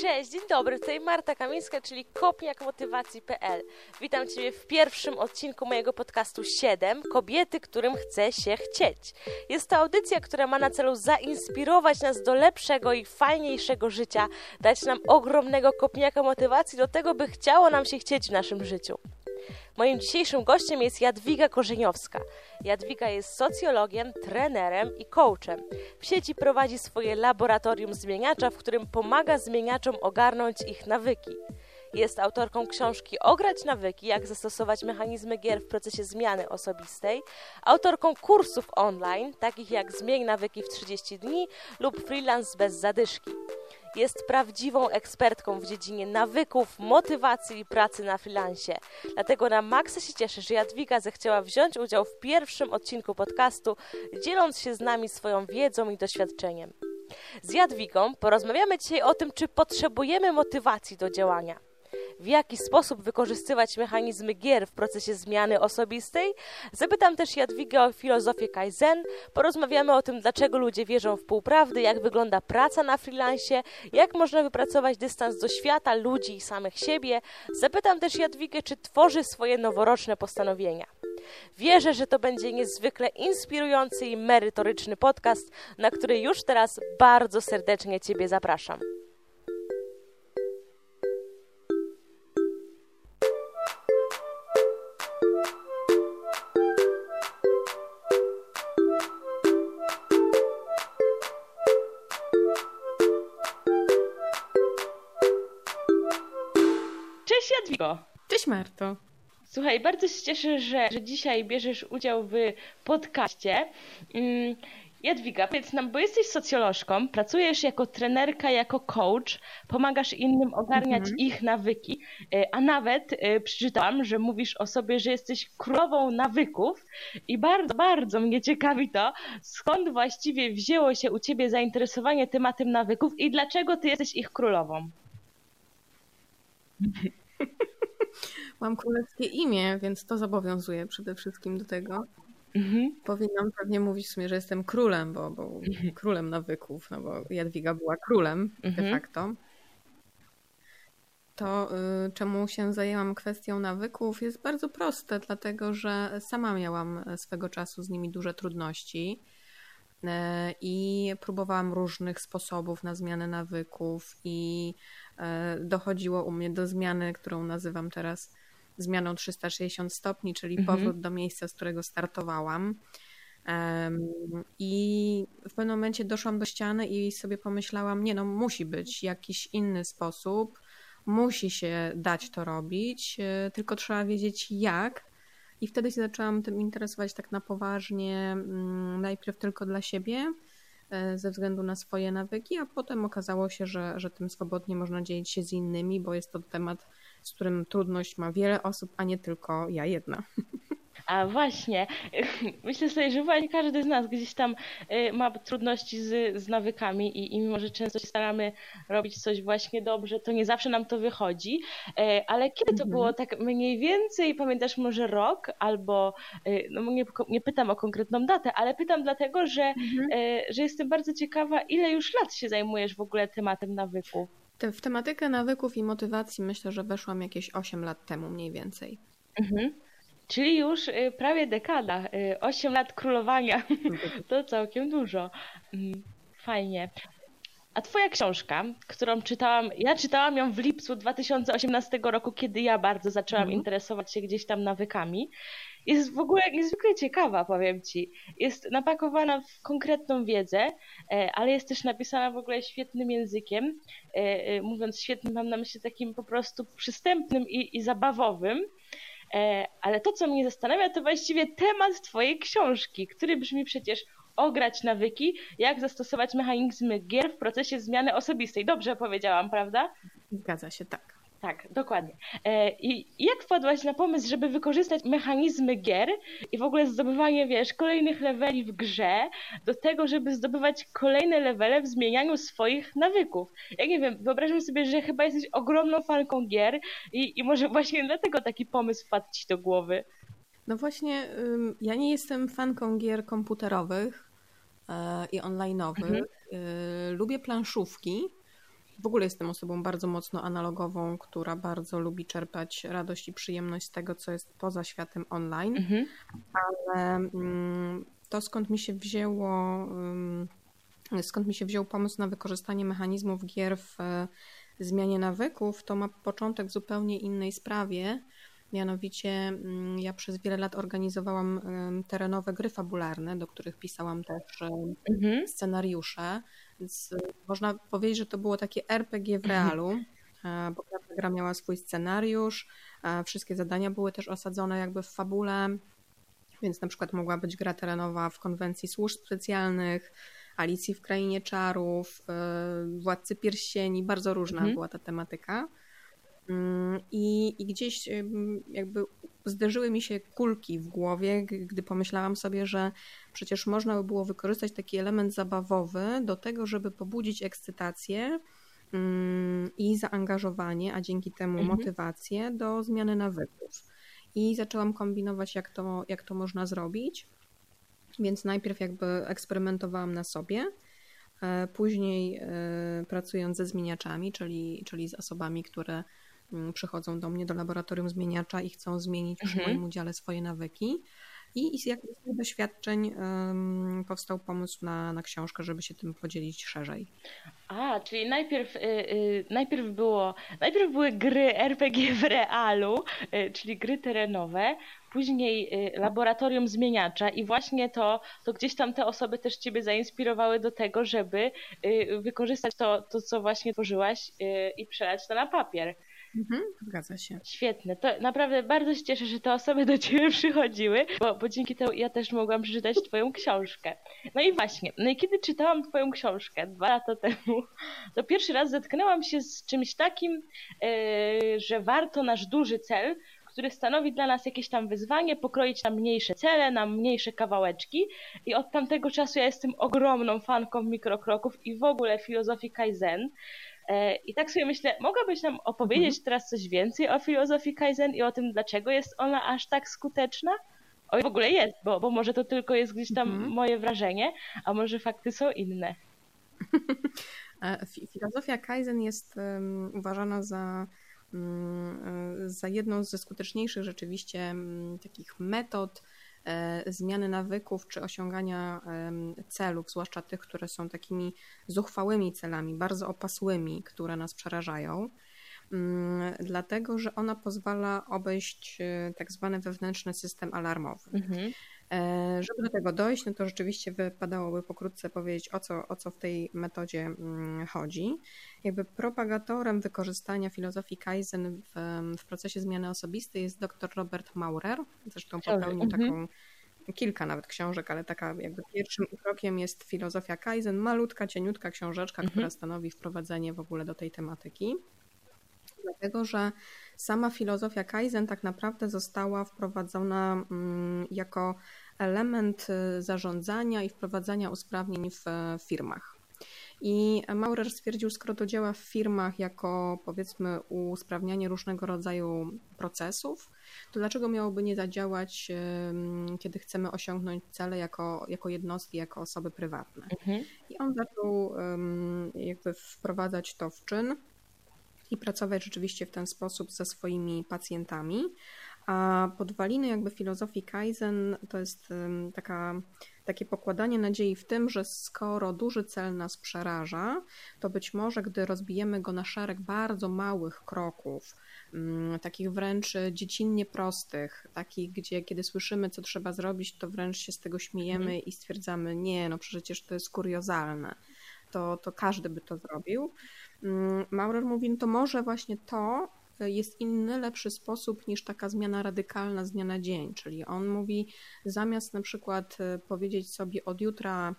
Cześć, dzień dobry, tutaj Marta Kamińska, czyli kopniakmotywacji.pl. Witam Ciebie w pierwszym odcinku mojego podcastu 7 Kobiety, którym chce się chcieć. Jest to audycja, która ma na celu zainspirować nas do lepszego i fajniejszego życia, dać nam ogromnego kopniaka motywacji do tego, by chciało nam się chcieć w naszym życiu. Moim dzisiejszym gościem jest Jadwiga Korzeniowska. Jadwiga jest socjologiem, trenerem i coachem. W sieci prowadzi swoje laboratorium zmieniacza, w którym pomaga zmieniaczom ogarnąć ich nawyki. Jest autorką książki Ograć nawyki, jak zastosować mechanizmy gier w procesie zmiany osobistej, autorką kursów online, takich jak Zmień nawyki w 30 dni lub Freelance bez zadyszki. Jest prawdziwą ekspertką w dziedzinie nawyków, motywacji i pracy na freelancie. Dlatego na maksa się cieszę, że Jadwiga zechciała wziąć udział w pierwszym odcinku podcastu, dzieląc się z nami swoją wiedzą i doświadczeniem. Z Jadwigą porozmawiamy dzisiaj o tym, czy potrzebujemy motywacji do działania w jaki sposób wykorzystywać mechanizmy gier w procesie zmiany osobistej. Zapytam też Jadwigę o filozofię Kaizen, porozmawiamy o tym, dlaczego ludzie wierzą w półprawdy, jak wygląda praca na freelancie, jak można wypracować dystans do świata, ludzi i samych siebie. Zapytam też Jadwigę, czy tworzy swoje noworoczne postanowienia. Wierzę, że to będzie niezwykle inspirujący i merytoryczny podcast, na który już teraz bardzo serdecznie Ciebie zapraszam. Jadwigo. Cześć Marto. Słuchaj, bardzo się cieszę, że, że dzisiaj bierzesz udział w podcaście. Mm, Jadwiga, powiedz nam, bo jesteś socjolożką, pracujesz jako trenerka, jako coach, pomagasz innym ogarniać mhm. ich nawyki, e, a nawet e, przeczytałam, że mówisz o sobie, że jesteś królową nawyków i bardzo, bardzo mnie ciekawi to, skąd właściwie wzięło się u ciebie zainteresowanie tematem nawyków i dlaczego ty jesteś ich królową? Mam królewskie imię, więc to zobowiązuje przede wszystkim do tego. Mhm. Powinnam pewnie mówić w sumie, że jestem królem, bo, bo mhm. królem nawyków, no bo Jadwiga była królem mhm. de facto. To y, czemu się zajęłam kwestią nawyków jest bardzo proste, dlatego że sama miałam swego czasu z nimi duże trudności y, i próbowałam różnych sposobów na zmianę nawyków i E, dochodziło u mnie do zmiany, którą nazywam teraz zmianą 360 stopni, czyli mhm. powrót do miejsca, z którego startowałam. I w pewnym momencie doszłam do ściany i sobie pomyślałam, nie no, musi być jakiś inny sposób, musi się dać to robić, e, tylko trzeba wiedzieć jak. I wtedy się zaczęłam tym interesować tak na poważnie, mm, najpierw tylko dla siebie, E, ze względu na swoje nawyki, a potem okazało się, że, że tym swobodnie można dzielić się z innymi, bo jest to temat, z którym trudność ma wiele osób, a nie tylko ja jedna. A właśnie, myślę sobie, że właśnie każdy z nas gdzieś tam y, ma trudności z, z nawykami i, i mimo, że często się staramy robić coś właśnie dobrze, to nie zawsze nam to wychodzi. Y, ale kiedy to było mhm. tak mniej więcej, pamiętasz może rok albo, y, no nie, nie pytam o konkretną datę, ale pytam dlatego, że, mhm. że jestem bardzo ciekawa, ile już lat się zajmujesz w ogóle tematem nawyków? W tematykę nawyków i motywacji myślę, że weszłam jakieś 8 lat temu mniej więcej. Mhm. Czyli już y, prawie dekada, 8 y, lat królowania. To całkiem dużo. Mm, fajnie. A twoja książka, którą czytałam, ja czytałam ją w lipcu 2018 roku, kiedy ja bardzo zaczęłam mhm. interesować się gdzieś tam nawykami. Jest w ogóle niezwykle ciekawa, powiem ci. Jest napakowana w konkretną wiedzę, e, ale jest też napisana w ogóle świetnym językiem. E, e, mówiąc świetnym, mam na myśli takim po prostu przystępnym i, i zabawowym. Ale to, co mnie zastanawia, to właściwie temat Twojej książki, który brzmi przecież ograć nawyki, jak zastosować mechanizmy gier w procesie zmiany osobistej. Dobrze powiedziałam, prawda? Zgadza się, tak. Tak, dokładnie. E, I jak wpadłaś na pomysł, żeby wykorzystać mechanizmy gier i w ogóle zdobywanie, wiesz, kolejnych leveli w grze do tego, żeby zdobywać kolejne levele w zmienianiu swoich nawyków? Ja nie wiem, wyobrażam sobie, że chyba jesteś ogromną fanką gier i, i może właśnie dlatego taki pomysł wpadł ci do głowy. No właśnie, ja nie jestem fanką gier komputerowych e, i online'owych. Mhm. E, lubię planszówki, w ogóle jestem osobą bardzo mocno analogową, która bardzo lubi czerpać radość i przyjemność z tego, co jest poza światem online, mhm. ale mm, to skąd mi się wzięło, skąd mi się wziął pomysł na wykorzystanie mechanizmów gier w e, zmianie nawyków, to ma początek w zupełnie innej sprawie. Mianowicie mm, ja przez wiele lat organizowałam terenowe gry fabularne, do których pisałam też mhm. scenariusze. Więc można powiedzieć, że to było takie RPG w realu, e, bo każda gra miała swój scenariusz, wszystkie zadania były też osadzone jakby w fabule, więc na przykład mogła być gra terenowa w konwencji służb specjalnych, Alicji w Krainie Czarów, e, Władcy Pierścieni, bardzo różna mhm. była ta tematyka. Mm, I, I gdzieś jakby zderzyły mi się kulki w głowie, gdy pomyślałam sobie, że przecież można by było wykorzystać taki element zabawowy do tego, żeby pobudzić ekscytację mm, i zaangażowanie, a dzięki temu mhm. motywację do zmiany nawyków. I zaczęłam kombinować, jak to, jak to można zrobić. Więc najpierw jakby eksperymentowałam na sobie, e, później e, pracując ze zmieniaczami, czyli, czyli z osobami, które przychodzą do mnie do laboratorium zmieniacza i chcą zmienić mhm. moim udziale swoje nawyki. I, z jakich doświadczeń um, powstał pomysł na, na książkę, żeby się tym podzielić szerzej. A, czyli najpierw, y, y, najpierw, było, najpierw były gry RPG w realu, y, czyli gry terenowe, później y, laboratorium zmieniacza i właśnie to, to gdzieś tam te osoby też Ciebie zainspirowały do tego, żeby y, wykorzystać to, to co właśnie tworzyłaś y, i przelać to na papier. Mhm, zgadza się. Świetne. To naprawdę bardzo się cieszę, że te osoby do Ciebie przychodziły, bo, bo dzięki temu ja też mogłam przeczytać Twoją książkę. No i właśnie, no i kiedy czytałam Twoją książkę dwa lata temu, to pierwszy raz zetknęłam się z czymś takim, yy, że warto nasz duży cel który stanowi dla nas jakieś tam wyzwanie, pokroić na mniejsze cele, na mniejsze kawałeczki. I od tamtego czasu ja jestem ogromną fanką mikrokroków i w ogóle filozofii Kaizen. E, I tak sobie myślę, mogłabyś nam opowiedzieć mhm. teraz coś więcej o filozofii Kaizen i o tym, dlaczego jest ona aż tak skuteczna? O, w ogóle jest, bo, bo może to tylko jest gdzieś tam mhm. moje wrażenie, a może fakty są inne. E, filozofia Kaizen jest um, uważana za Mm, za jedną ze skuteczniejszych rzeczywiście mm, takich metod zmiany nawyków czy osiągania celów, zwłaszcza tych, które są takimi zuchwałymi celami, bardzo opasłymi, które nas przerażają. Mm, dlatego, że ona pozwala obejść e, tak zwany wewnętrzny system alarmowy. Mhm. E, żeby do tego dojść, no to rzeczywiście wypadałoby pokrótce powiedzieć, o co, o co w tej metodzie mm, chodzi. Jakby propagatorem wykorzystania filozofii Kaizen w, w procesie zmiany osobistej jest dr Robert Maurer, zresztą popełnił mhm. taką kilka nawet książek, ale taka jakby pierwszym krokiem jest filozofia Kaizen, malutka, cieniutka książeczka, mhm. która stanowi wprowadzenie w ogóle do tej tematyki. Dlatego, że sama filozofia Kaizen tak naprawdę została wprowadzona mm, jako element y, zarządzania i wprowadzania usprawnień w firmach. I Maurer stwierdził, skoro to działa w firmach jako powiedzmy usprawnianie różnego rodzaju procesów, to dlaczego miałoby nie zadziałać, kiedy chcemy osiągnąć cele jako, jako jednostki, jako osoby prywatne? Mhm. I on zaczął jakby wprowadzać to w czyn i pracować rzeczywiście w ten sposób ze swoimi pacjentami. A podwaliny jakby filozofii Kaizen to jest taka, takie pokładanie nadziei w tym, że skoro duży cel nas przeraża, to być może gdy rozbijemy go na szereg bardzo małych kroków, takich wręcz dziecinnie prostych, takich, gdzie kiedy słyszymy, co trzeba zrobić, to wręcz się z tego śmiejemy mhm. i stwierdzamy, nie, no przecież to jest kuriozalne. To, to każdy by to zrobił. Mm, Maurer mówi, no to może właśnie to jest inny, lepszy sposób niż taka zmiana radykalna z dnia na dzień. Czyli on mówi, zamiast na przykład e, powiedzieć sobie od jutra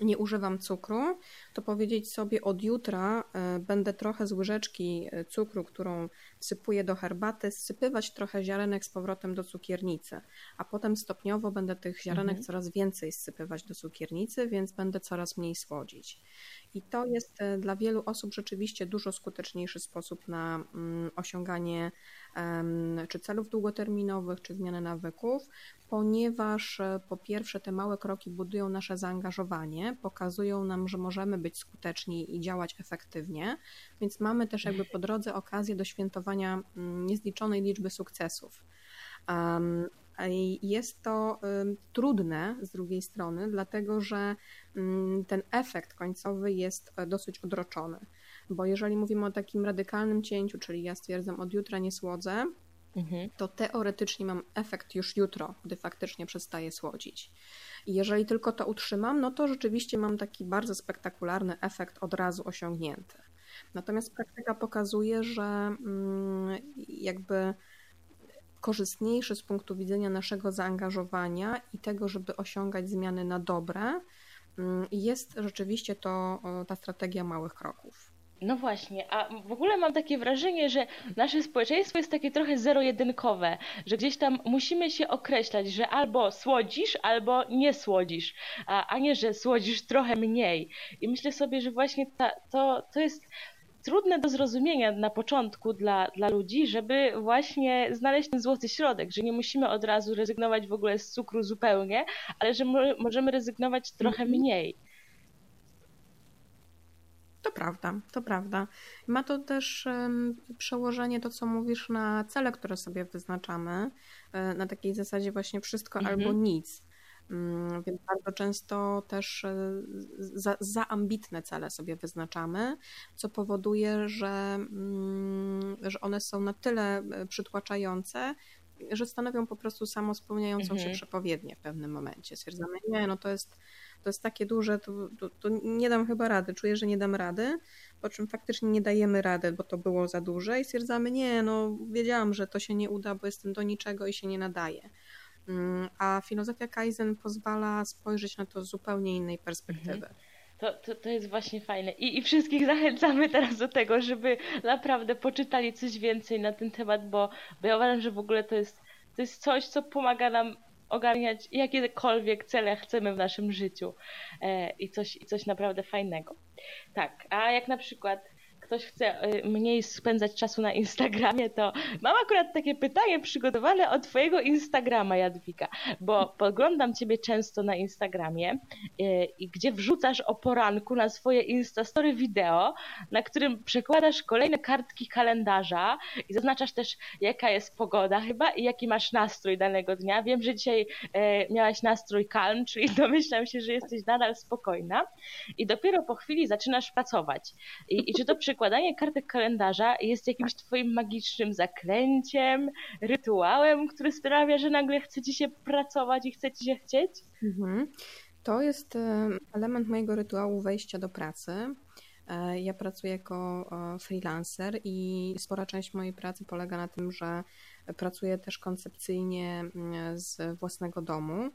nie używam cukru, to powiedzieć sobie od jutra e, będę trochę z łyżeczki e, cukru, którą wsypuję do herbaty, sypywać trochę ziarenek z powrotem do cukiernicy, a potem stopniowo będę tych ziarenek mhm. coraz więcej sypywać do cukiernicy, więc będę coraz mniej słodzić. I to jest e, dla wielu osób rzeczywiście dużo skuteczniejszy sposób na mm, osiąganie czy celów długoterminowych, czy zmiany nawyków, ponieważ e, po pierwsze te małe kroki budują nasze zaangażowanie, pokazują nam, że możemy być skuteczni i działać efektywnie, więc mamy też jakby po drodze okazję do świętowania mm, niezliczonej liczby sukcesów. Jest to trudne z drugiej strony, dlatego że ten efekt końcowy jest e, dosyć odroczony. Bo jeżeli mówimy o takim radykalnym cięciu, czyli ja stwierdzam od jutra nie słodzę, mhm. to teoretycznie mam efekt już jutro, gdy faktycznie przestaję słodzić. I jeżeli tylko to utrzymam, no to rzeczywiście mam taki bardzo spektakularny efekt od razu osiągnięty. Natomiast praktyka pokazuje, że mm, jakby korzystniejszy z punktu widzenia naszego zaangażowania i tego, żeby osiągać zmiany na dobre, mm, jest rzeczywiście to ta strategia małych kroków. No właśnie, a w ogóle mam takie wrażenie, że nasze społeczeństwo jest takie trochę zero-jedynkowe, że gdzieś tam musimy się określać, że albo słodzisz, albo nie słodzisz, a, nie, że słodzisz trochę mniej. I myślę sobie, że właśnie ta, to, to jest trudne do zrozumienia na początku dla, dla ludzi, żeby właśnie znaleźć ten złoty środek, że nie musimy od razu rezygnować w ogóle z cukru zupełnie, ale że mo możemy rezygnować trochę mhm. mniej. To prawda, to prawda. Ma to też przełożenie, to co mówisz, na cele, które sobie wyznaczamy, e, na takiej zasadzie właśnie wszystko mhm. albo nic. Mm, więc bardzo często też e, za, za, ambitne cele sobie wyznaczamy, co powoduje, że, mm, że one są na tyle e, przytłaczające, że stanowią po prostu samospełniającą mhm. się przepowiednię w pewnym momencie. Stwierdzamy, nie, no to jest, to jest takie duże, to, to, to, nie dam chyba rady, czuję, że nie dam rady, po czym faktycznie nie dajemy rady, bo to było za duże i stwierdzamy, nie, no wiedziałam, że to się nie uda, bo jestem do niczego i się nie nadaje. Mm, a filozofia Kaizen pozwala spojrzeć na to z zupełnie innej perspektywy. Mhm. To, to, to jest właśnie fajne. I, I wszystkich zachęcamy teraz do tego, żeby naprawdę poczytali coś więcej na ten temat, bo, bo ja uważam, że w ogóle to jest, to jest coś, co pomaga nam ogarniać jakiekolwiek cele chcemy w naszym życiu e, i, coś, i coś naprawdę fajnego. Tak, a jak na przykład ktoś chce y, mniej spędzać czasu na Instagramie, to mam akurat takie pytanie przygotowane od Twojego Instagrama, Jadwika, bo podglądam Ciebie często na Instagramie y, i gdzie wrzucasz o poranku na swoje Instastory wideo, na którym przekładasz kolejne kartki kalendarza i zaznaczasz też, jaka jest pogoda chyba i jaki masz nastrój danego dnia. Wiem, że dzisiaj y, miałaś nastrój calm, czyli domyślam się, że jesteś nadal spokojna i dopiero po chwili zaczynasz pracować. I, i czy to przy przekładanie kartek kalendarza jest jakimś twoim magicznym zaklęciem, rytuałem, który sprawia, że nagle chce ci się pracować i chce ci się chcieć? Mhm. To jest e, element mojego rytuału wejścia do pracy. E, ja pracuję jako e, freelancer i spora część mojej pracy polega na tym, że pracuję też koncepcyjnie mm, z własnego domu.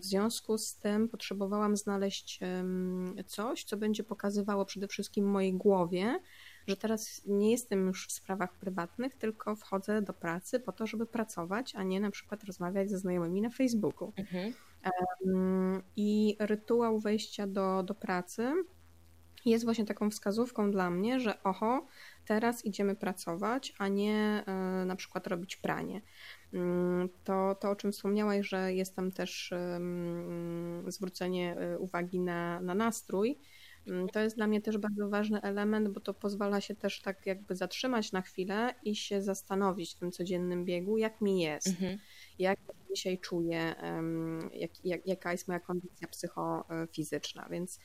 W związku z tym potrzebowałam znaleźć coś, co będzie pokazywało przede wszystkim mojej głowie, że teraz nie jestem już w sprawach prywatnych, tylko wchodzę do pracy po to, żeby pracować, a nie na przykład rozmawiać ze znajomymi na Facebooku. Mhm. I rytuał wejścia do, do pracy jest właśnie taką wskazówką dla mnie, że oho, teraz idziemy pracować, a nie e, na przykład robić pranie. Mm, to, to o czym wspomniałaś, że jest tam też zwrócenie e, uwagi na, na nastrój, mm, to jest dla mnie też bardzo ważny element, bo to pozwala się też tak jakby zatrzymać na chwilę i się zastanowić w tym codziennym biegu, jak mi jest, mhm. jak dzisiaj czuję, jak, jak, jaka jest moja kondycja psychofizyczna, więc Mm,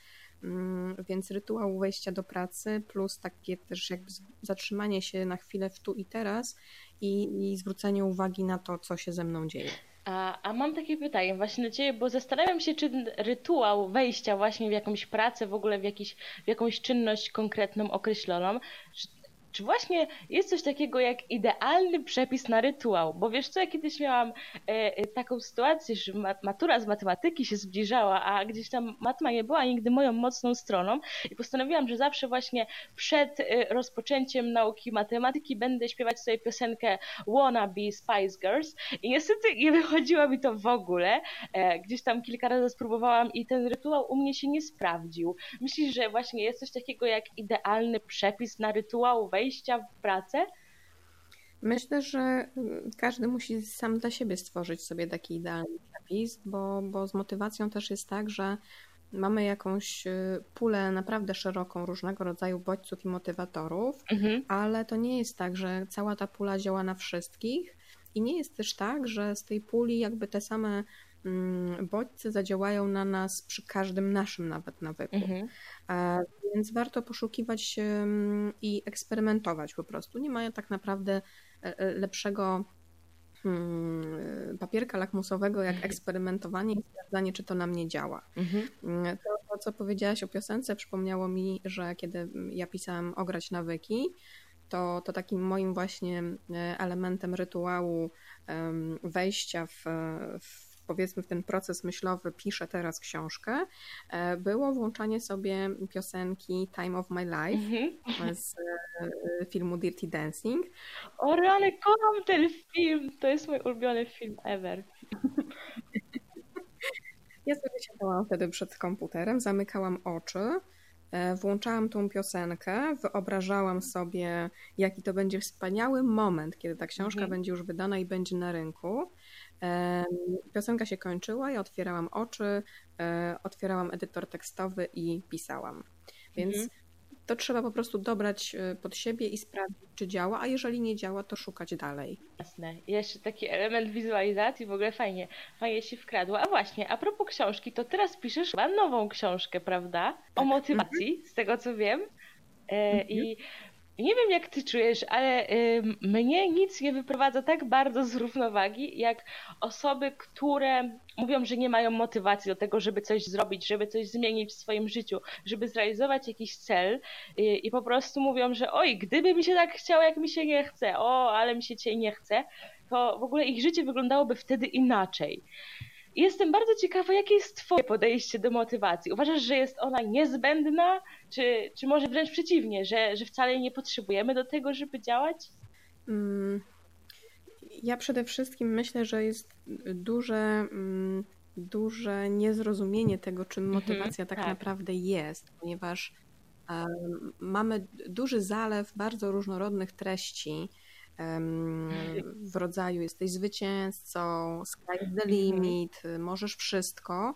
więc rytuał wejścia do pracy plus takie też jakby zatrzymanie się na chwilę w tu i teraz i, i zwrócenie uwagi na to, co się ze mną dzieje. A, a mam takie pytanie właśnie do Ciebie, bo zastanawiam się, czy rytuał wejścia właśnie w jakąś pracę, w ogóle w, jakiś, w jakąś czynność konkretną, określoną, czy właśnie jest coś takiego jak idealny przepis na rytuał? Bo wiesz co, ja kiedyś miałam e, e, taką sytuację, że matura z matematyki się zbliżała, a gdzieś tam matma nie była nigdy moją mocną stroną i postanowiłam, że zawsze właśnie przed e, rozpoczęciem nauki matematyki będę śpiewać sobie piosenkę Wanna Be Spice Girls i niestety nie wychodziło mi to w ogóle. Gdzieś tam kilka razy spróbowałam i ten rytuał u mnie się nie sprawdził. Myślisz, że właśnie jest coś takiego jak idealny przepis na rytuał w pracę? Myślę, że mm, każdy musi sam dla siebie stworzyć sobie taki idealny przepis, bo, bo z motywacją też jest tak, że mamy jakąś y, pulę naprawdę szeroką różnego rodzaju bodźców i motywatorów, mhm. ale to nie jest tak, że cała ta pula działa na wszystkich i nie jest też tak, że z tej puli jakby te same bodźce zadziałają na nas przy każdym naszym nawet nawyku. Mhm. Więc warto poszukiwać i eksperymentować po prostu. Nie ma tak naprawdę e, e, lepszego hmm, papierka lakmusowego jak mhm. eksperymentowanie i sprawdzanie, czy to na mnie działa. Mhm. Mm, to, to, co powiedziałaś o piosence, przypomniało mi, że kiedy ja pisałam Ograć nawyki, to, to takim moim właśnie e, elementem rytuału wejścia w, w powiedzmy w ten proces myślowy piszę teraz książkę, e, było włączanie sobie piosenki Time of My Life mhm. z e, filmu Dirty Dancing. O rany, kocham ten film, to jest mój ulubiony film ever. Ja sobie siadałam wtedy przed komputerem, zamykałam oczy, e, włączałam tą piosenkę, wyobrażałam sobie, jaki to będzie wspaniały moment, kiedy ta książka mhm. będzie już wydana i będzie na rynku. Piosenka się kończyła, ja otwierałam oczy, e, otwierałam edytor tekstowy i pisałam. Więc mhm. to trzeba po prostu dobrać e, pod siebie i sprawdzić, czy działa, a jeżeli nie działa, to szukać dalej. Jasne. Jeszcze taki element wizualizacji w ogóle fajnie, fajnie się wkradło. A właśnie, a propos książki, to teraz piszesz chyba nową książkę, prawda? O tak. motywacji, mhm. z tego co wiem. E, mhm. I nie wiem, jak ty czujesz, ale y, mnie nic nie wyprowadza tak bardzo z równowagi, jak osoby, które mówią, że nie mają motywacji do tego, żeby coś zrobić, żeby coś zmienić w swoim życiu, żeby zrealizować jakiś cel y, i po prostu mówią, że oj, gdyby mi się tak chciało, jak mi się nie chce, o, ale mi się dzisiaj nie chce, to w ogóle ich życie wyglądałoby wtedy inaczej. Jestem bardzo ciekawa, jakie jest Twoje podejście do motywacji. Uważasz, że jest ona niezbędna, czy, czy może wręcz przeciwnie, że, że wcale nie potrzebujemy do tego, żeby działać? Mm, ja przede wszystkim myślę, że jest duże, mm, duże niezrozumienie tego, czym mhm, motywacja tak, tak, naprawdę jest, ponieważ mamy duży zalew bardzo różnorodnych treści w rodzaju jesteś zwycięzcą, sky the mhm. limit, możesz wszystko,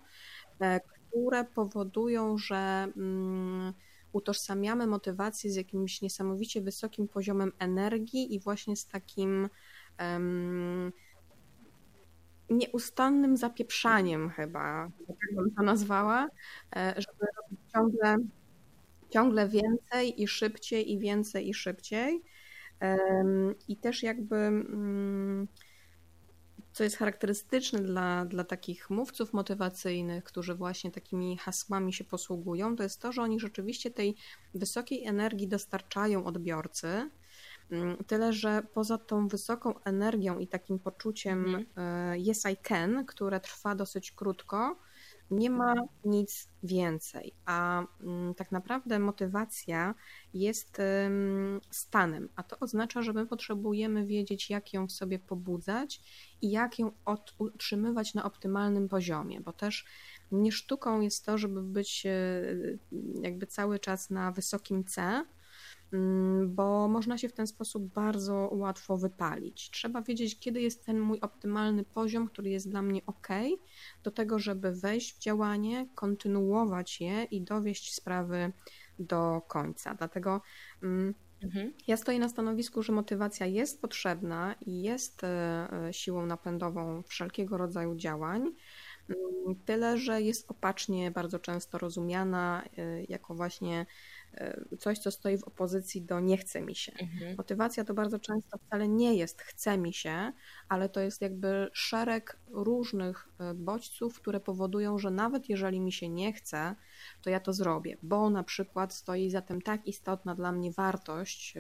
e, które powodują, że mm, utożsamiamy motywację z jakimś niesamowicie wysokim poziomem energii i właśnie z takim um, nieustannym zapieprzaniem chyba, tak bym to nazwała, e, żeby robić ciągle, ciągle więcej i szybciej i więcej i szybciej. I też jakby mm, co jest charakterystyczne dla, dla takich mówców motywacyjnych, którzy właśnie takimi hasłami się posługują, to jest to, że oni rzeczywiście tej wysokiej energii dostarczają odbiorcy. Mm, tyle, że poza tą wysoką energią i takim poczuciem mm. yes I can, które trwa dosyć krótko, nie ma nic więcej. A mm, tak naprawdę motywacja jest stanem, a to oznacza, że my potrzebujemy wiedzieć, jak ją w sobie pobudzać i jak ją utrzymywać na optymalnym poziomie, bo też nie sztuką jest to, żeby być e, jakby cały czas na wysokim C, bo można się w ten sposób bardzo łatwo wypalić. Trzeba wiedzieć, kiedy jest ten mój optymalny poziom, który jest dla mnie ok, do tego, żeby wejść w działanie, kontynuować je i dowieść sprawy do końca. Dlatego mm, mhm. ja stoję na stanowisku, że motywacja jest potrzebna i jest e, siłą napędową wszelkiego rodzaju działań. Mm, tyle, że jest opacznie bardzo często rozumiana e, jako właśnie coś, co stoi w opozycji do nie chce mi się. Mhm. Motywacja to bardzo często wcale nie jest chce mi się, ale to jest jakby szereg różnych bodźców, które powodują, że nawet jeżeli mi się nie chce, to ja to zrobię, bo na przykład stoi za tym tak istotna dla mnie wartość,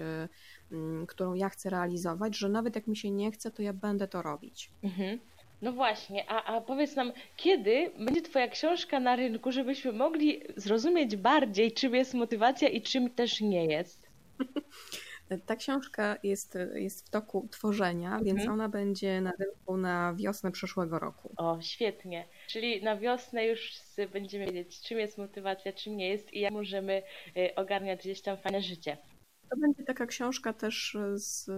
którą ja chcę realizować, że nawet jak mi się nie chce, to ja będę to robić. Mhm. No właśnie, a, a powiedz nam, kiedy będzie Twoja książka na rynku, żebyśmy mogli zrozumieć bardziej, czym jest motywacja i czym też nie jest? Ta książka jest, jest w toku tworzenia, mhm. więc ona będzie na rynku na wiosnę przyszłego roku. O, świetnie. Czyli na wiosnę już będziemy wiedzieć, czym jest motywacja, czym nie jest i jak możemy y, ogarniać gdzieś tam fajne życie. To będzie taka książka też z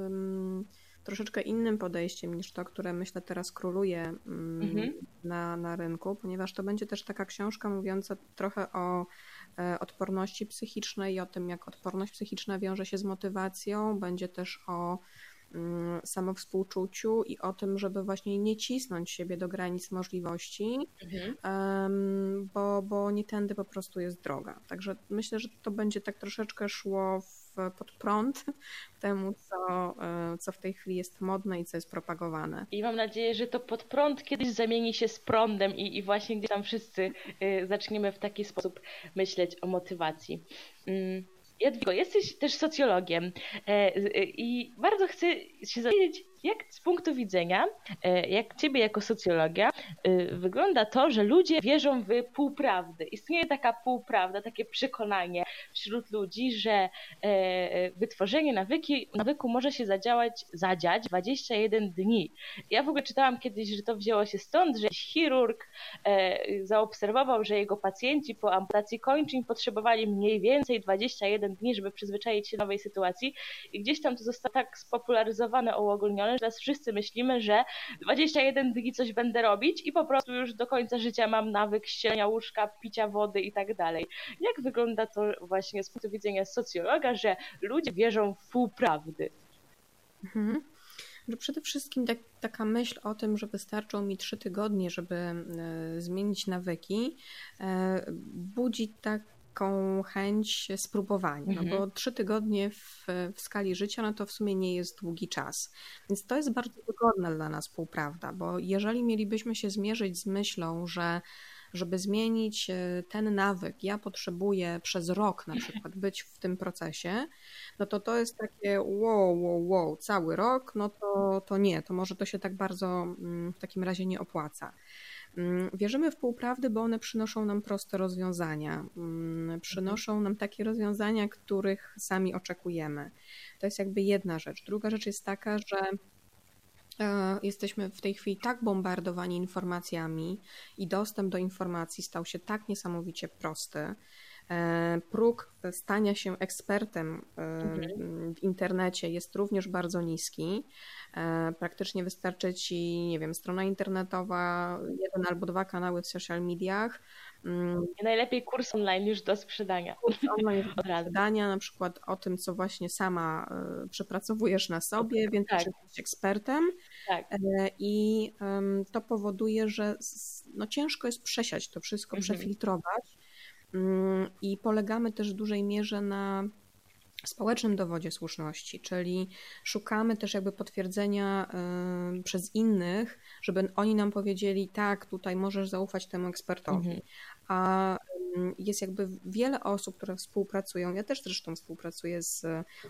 troszeczkę innym podejściem niż to, które myślę teraz króluje mm, mhm. na, na rynku, ponieważ to będzie też taka książka mówiąca trochę o e, odporności psychicznej i o tym, jak odporność psychiczna wiąże się z motywacją. Będzie też o mm, samowspółczuciu i o tym, żeby właśnie nie cisnąć siebie do granic możliwości, mhm. bo, bo nie tędy po prostu jest droga. Także myślę, że to będzie tak troszeczkę szło w pod prąd temu, co, e, co w tej chwili jest modne i co jest propagowane. I mam nadzieję, że to pod prąd kiedyś zamieni się z prądem i, i właśnie gdzieś tam wszyscy e, zaczniemy w taki sposób myśleć o motywacji. Mm, Jadwigo, jesteś też socjologiem e, i bardzo chcę się dowiedzieć, jak z punktu widzenia, e, jak ciebie jako socjologia, e, wygląda to, że ludzie wierzą w półprawdy. Istnieje taka półprawda, takie przekonanie wśród ludzi, że e, wytworzenie nawyki, nawyku może się zadziałać, zadziać 21 dni. Ja w ogóle czytałam kiedyś, że to wzięło się stąd, że chirurg zaobserwował, że jego pacjenci po amputacji kończyn potrzebowali mniej więcej 21 dni, żeby przyzwyczaić się do nowej sytuacji i gdzieś tam to zostało tak spopularyzowane, uogólnione, że teraz wszyscy myślimy, że 21 dni coś będę robić i po prostu już do końca życia mam nawyk ścielenia łóżka, picia wody i tak dalej. Jak wygląda to właśnie z punktu widzenia socjologa, że ludzie wierzą w półprawdy? Mhm. Że przede wszystkim tak, taka myśl o tym, że wystarczą mi trzy tygodnie, żeby e, zmienić nawyki, e, budzi tak taką chęć spróbowania, no bo mhm. trzy tygodnie w, w skali życia, no to w sumie nie jest długi czas. Więc to jest bardzo wygodne dla nas półprawda, bo jeżeli mielibyśmy się zmierzyć z myślą, że żeby zmienić e, ten nawyk, ja potrzebuję przez rok na przykład być w tym procesie, no to to jest takie wow, wow, wow, cały rok, no to, to nie, to może to się tak bardzo mm, w takim razie nie opłaca. Mm, wierzymy w półprawdy, bo one przynoszą nam proste rozwiązania. Mm, przynoszą nam takie rozwiązania, których sami oczekujemy. To jest jakby jedna rzecz. Druga rzecz jest taka, że e, Jesteśmy w tej chwili tak bombardowani informacjami i dostęp do informacji stał się tak niesamowicie prosty, próg stania się ekspertem e, mhm. w internecie jest również bardzo niski. E, praktycznie wystarczy ci, nie wiem, strona internetowa, jeden albo dwa kanały w social mediach. Mm. Najlepiej kurs online już do sprzedania. Kurs online do sprzedania, na przykład o tym, co właśnie sama przepracowujesz na sobie, więc tak. jesteś ekspertem. Tak. I to powoduje, że no, ciężko jest przesiać to wszystko, mhm. przefiltrować I polegamy też w dużej mierze na społecznym dowodzie słuszności, czyli szukamy też jakby potwierdzenia y, przez innych, żeby oni nam powiedzieli, tak, tutaj możesz zaufać temu ekspertowi. Mhm. A jest jakby wiele osób, które współpracują. Ja też zresztą współpracuję z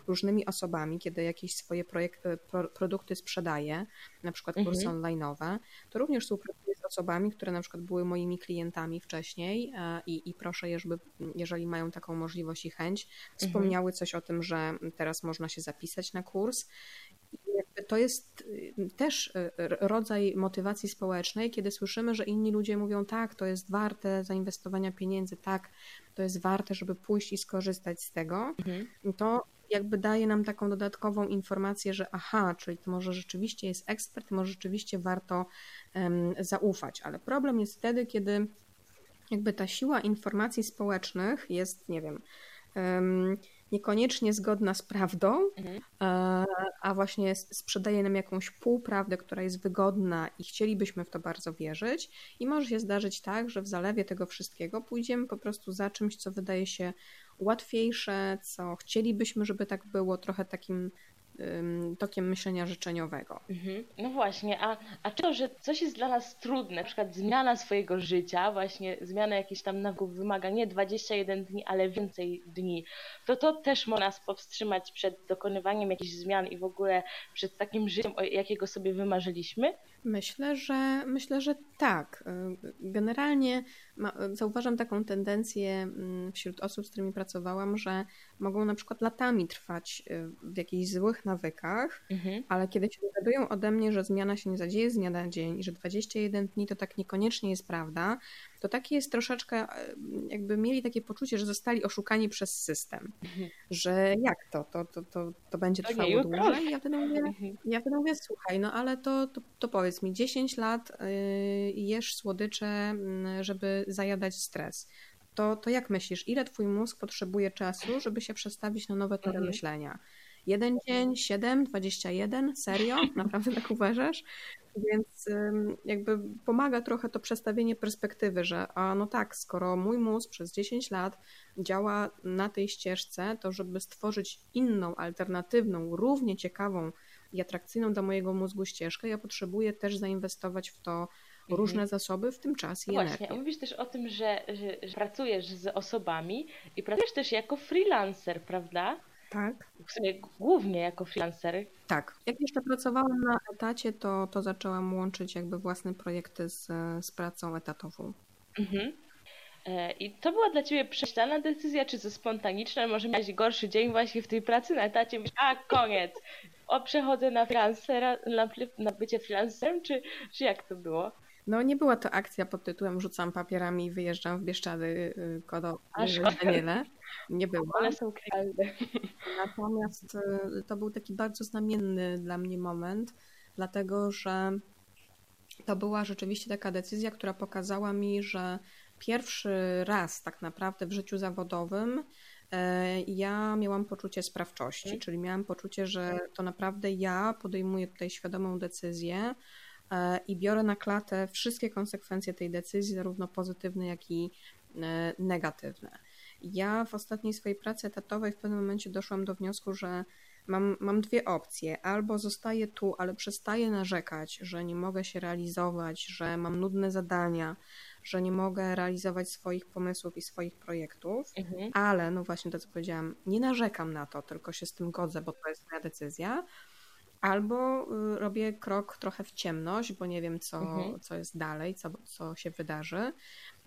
różnymi osobami, kiedy jakieś swoje projekty, pro, produkty sprzedaję, na przykład kursy mhm. online'owe, to również współpracuję z osobami, które na przykład były moimi klientami wcześniej e, i, i proszę je, żeby, jeżeli mają taką możliwość i chęć, mhm. wspomniały coś o tym, że teraz można się zapisać na kurs to jest y, też y, rodzaj motywacji społecznej, kiedy słyszymy, że inni ludzie mówią, tak, to jest warte zainwestowania pieniędzy, tak, to jest warte, żeby pójść i skorzystać z tego, mhm. to jakby daje nam taką dodatkową informację, że aha, czyli to może rzeczywiście jest ekspert, może rzeczywiście warto um, zaufać, ale problem jest wtedy, kiedy jakby ta siła informacji społecznych jest, nie wiem, um, niekoniecznie zgodna z prawdą, mhm. E, a właśnie sprzedaje nam jakąś półprawdę, która jest wygodna i chcielibyśmy w to bardzo wierzyć. I może się zdarzyć tak, że w zalewie tego wszystkiego pójdziemy po prostu za czymś, co wydaje się łatwiejsze, co chcielibyśmy, żeby tak było, trochę takim tokiem myślenia życzeniowego. Mhm. No właśnie, a, a to, że coś jest dla nas trudne, na przykład zmiana swojego życia, właśnie zmiana jakichś tam nawyków wymaga nie 21 dni, ale więcej dni, to to też może nas powstrzymać przed dokonywaniem jakichś zmian i w ogóle przed takim życiem, jakiego sobie wymarzyliśmy? Myślę, że myślę, że tak. Generalnie ma, zauważam taką tendencję mm, wśród osób, z którymi pracowałam, że mogą na przykład latami trwać y, w jakichś złych nawykach, mhm. ale kiedy się dowiadują ode mnie, że zmiana się nie zadzieje z dnia na dzień i że 21 dni to tak niekoniecznie jest prawda, to taki jest troszeczkę, e, jakby mieli takie poczucie, że zostali oszukani przez system. Mhm. Że jak to? To, to, to, to będzie to trwało dłużej? I ja wtedy mówię, mhm. ja wtedy mówię, słuchaj, no ale to, to, to powiedz mi, 10 lat yy, jesz słodycze, mm, żeby zajadać stres. To, to jak myślisz, ile twój mózg potrzebuje czasu, żeby się przestawić na nowe tory mhm. myślenia? Jeden dzień, 7, 21? Serio? Naprawdę tak uważasz? Więc jakby pomaga trochę to przestawienie perspektywy, że a no tak, skoro mój mózg przez 10 lat działa na tej ścieżce, to żeby stworzyć inną, alternatywną, równie ciekawą i atrakcyjną dla mojego mózgu ścieżkę, ja potrzebuję też zainwestować w to mhm. różne zasoby, w tym czas i no Właśnie, energię. mówisz też o tym, że, że, że pracujesz z osobami i pracujesz też jako freelancer, prawda? Tak. W sumie głównie jako freelancer. Tak. Jak jeszcze pracowałam na etacie, to, to zaczęłam łączyć jakby własne projekty z, z pracą etatową. Mhm. E, I to była dla Ciebie przemyślana decyzja, czy to spontaniczna? Może miałeś gorszy dzień właśnie w tej pracy na etacie, myślisz, a koniec, o przechodzę na freelancera, na, na bycie freelancerem, czy, czy jak to było? No nie była to akcja pod tytułem rzucam papierami i wyjeżdżam w Bieszczady y, kodo Daniele. Nie było. One są krealne. Natomiast y, to był taki bardzo znamienny dla mnie moment, dlatego że to była rzeczywiście taka decyzja, która pokazała mi, że pierwszy raz tak naprawdę w życiu zawodowym e, ja miałam poczucie sprawczości, mhm. czyli miałam poczucie, że to naprawdę ja podejmuję tutaj świadomą decyzję, i biorę na klatę wszystkie konsekwencje tej decyzji, zarówno pozytywne, jak i e, negatywne. Ja w ostatniej swojej pracy etatowej w pewnym momencie doszłam do wniosku, że mam, mam dwie opcje. Albo zostaję tu, ale przestaję narzekać, że nie mogę się realizować, że mam nudne zadania, że nie mogę realizować swoich pomysłów i swoich projektów, mhm. ale no właśnie to, co powiedziałam, nie narzekam na to, tylko się z tym godzę, bo to jest moja decyzja Albo y, robię krok trochę w ciemność, bo nie wiem, co, mhm. co jest dalej, co, co się wydarzy.